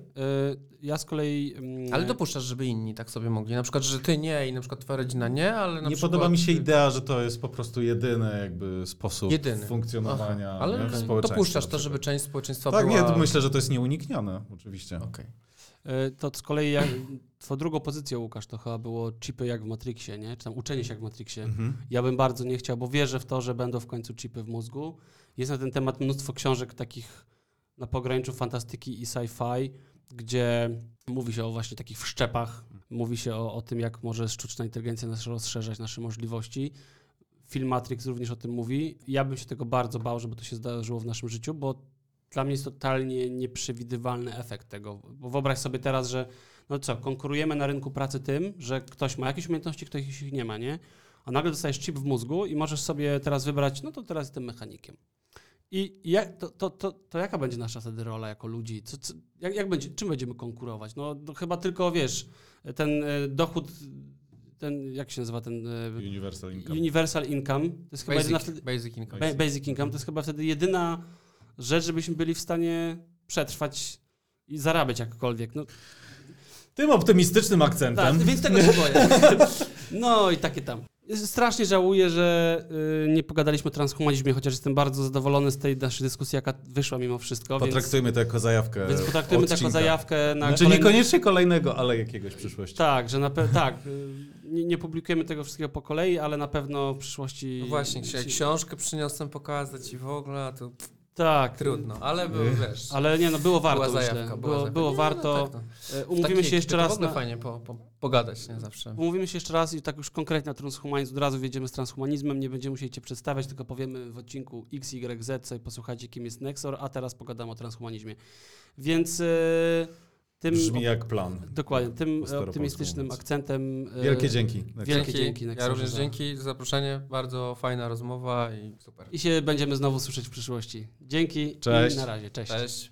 [SPEAKER 2] Ja z kolei... mm,
[SPEAKER 4] Ale dopuszczasz, żeby inni tak sobie mogli. Na przykład, że ty nie i na przykład twoja rodzina nie, ale na
[SPEAKER 1] nie
[SPEAKER 4] przykład...
[SPEAKER 1] podoba mi się idea, że to jest po prostu jedyny jakby sposób
[SPEAKER 4] Jedyny.
[SPEAKER 1] funkcjonowania
[SPEAKER 4] Aha, ale
[SPEAKER 1] nie, w społeczeństwie.
[SPEAKER 4] dopuszczasz to, żeby część społeczeństwa
[SPEAKER 1] Tak,
[SPEAKER 4] była...
[SPEAKER 1] ja myślę, że to jest nieuniknione, oczywiście.
[SPEAKER 4] Okej.
[SPEAKER 2] Y, To z kolei jak, twoją drugą pozycją, Łukasz, to chyba było chipy jak w Matrixie, nie? Czy tam uczenie się jak w Matrixie.
[SPEAKER 1] Mhm.
[SPEAKER 2] Ja bym bardzo nie chciał, bo wierzę w to, że będą w końcu chipy w mózgu. Jest na ten temat mnóstwo książek takich na pograniczu fantastyki i sci-fi, gdzie mówi się o właśnie takich wszczepach, mówi się o, o tym, jak może sztuczna inteligencja nas rozszerzać nasze możliwości. Film Matrix również o tym mówi. Ja bym się tego bardzo bał, żeby to się zdarzyło w naszym życiu, bo dla mnie jest totalnie nieprzewidywalny efekt tego. Bo wyobraź sobie teraz, że no co, konkurujemy na rynku pracy tym, że ktoś ma jakieś umiejętności, ktoś ich nie ma, nie? A nagle dostajesz chip w mózgu i możesz sobie teraz wybrać, no to teraz jestem mechanikiem. I jak, to, to, to, to jaka będzie nasza wtedy rola jako ludzi? Co, co, jak, jak będzie, czym będziemy konkurować? No, no chyba tylko, wiesz, ten e, dochód, ten, jak się nazywa ten... E,
[SPEAKER 1] Universal income.
[SPEAKER 2] universal income, to jest chyba jedyna
[SPEAKER 4] Basic,
[SPEAKER 2] wtedy,
[SPEAKER 4] basic income.
[SPEAKER 2] ba- basic income, to jest chyba wtedy jedyna rzecz, żebyśmy byli w stanie przetrwać i zarabiać jakkolwiek. No,
[SPEAKER 1] Tym optymistycznym akcentem.
[SPEAKER 2] tak, więc tego się boję. (laughs) No i takie tam. Strasznie żałuję, że y, nie pogadaliśmy o transhumanizmie, chociaż jestem bardzo zadowolony z tej naszej dyskusji, jaka wyszła mimo wszystko. Więc,
[SPEAKER 1] Potraktujmy to jako zajawkę.
[SPEAKER 2] więc potraktujmy to jako
[SPEAKER 1] odcinka.
[SPEAKER 2] zajawkę na
[SPEAKER 1] Znaczy
[SPEAKER 2] kolejny-
[SPEAKER 1] niekoniecznie kolejnego, ale jakiegoś przyszłości.
[SPEAKER 2] Tak, że na pe- (laughs) tak. y, Nie, nie publikujemy tego wszystkiego po kolei, ale na pewno w przyszłości.
[SPEAKER 4] No właśnie, książkę przyniosłem pokazać i w ogóle, a to
[SPEAKER 2] Tak.
[SPEAKER 4] trudno, ale był, wiesz,
[SPEAKER 2] Ale nie, no było warto.
[SPEAKER 4] była zajawka.
[SPEAKER 2] było,
[SPEAKER 4] zajawka.
[SPEAKER 2] było
[SPEAKER 4] Nie,
[SPEAKER 2] warto.
[SPEAKER 4] No, tak, no.
[SPEAKER 2] Y,
[SPEAKER 4] W
[SPEAKER 2] Umówimy
[SPEAKER 4] takiej
[SPEAKER 2] się jeszcze raz. Na,
[SPEAKER 4] fajnie po, po, pogadać, nie zawsze.
[SPEAKER 2] umówimy się jeszcze raz i tak już konkretnie na transhumanizm. Od razu wjedziemy z transhumanizmem. Nie będziemy musieli cię przedstawiać, tylko powiemy w odcinku X, Y, Z, sobie posłuchajcie, kim jest Nexor, a teraz pogadamy o transhumanizmie. Więc y, tym.
[SPEAKER 1] Brzmi jak plan.
[SPEAKER 2] Dokładnie, tym optymistycznym
[SPEAKER 1] mówiąc.
[SPEAKER 2] akcentem. y,
[SPEAKER 1] Wielkie dzięki.
[SPEAKER 2] Wielkie dzięki,
[SPEAKER 4] Ja również dzięki za zaproszenie, bardzo fajna rozmowa i super.
[SPEAKER 2] I się będziemy znowu słyszeć w przyszłości. Dzięki
[SPEAKER 1] Cześć.
[SPEAKER 2] i na razie. Cześć.
[SPEAKER 4] Cześć.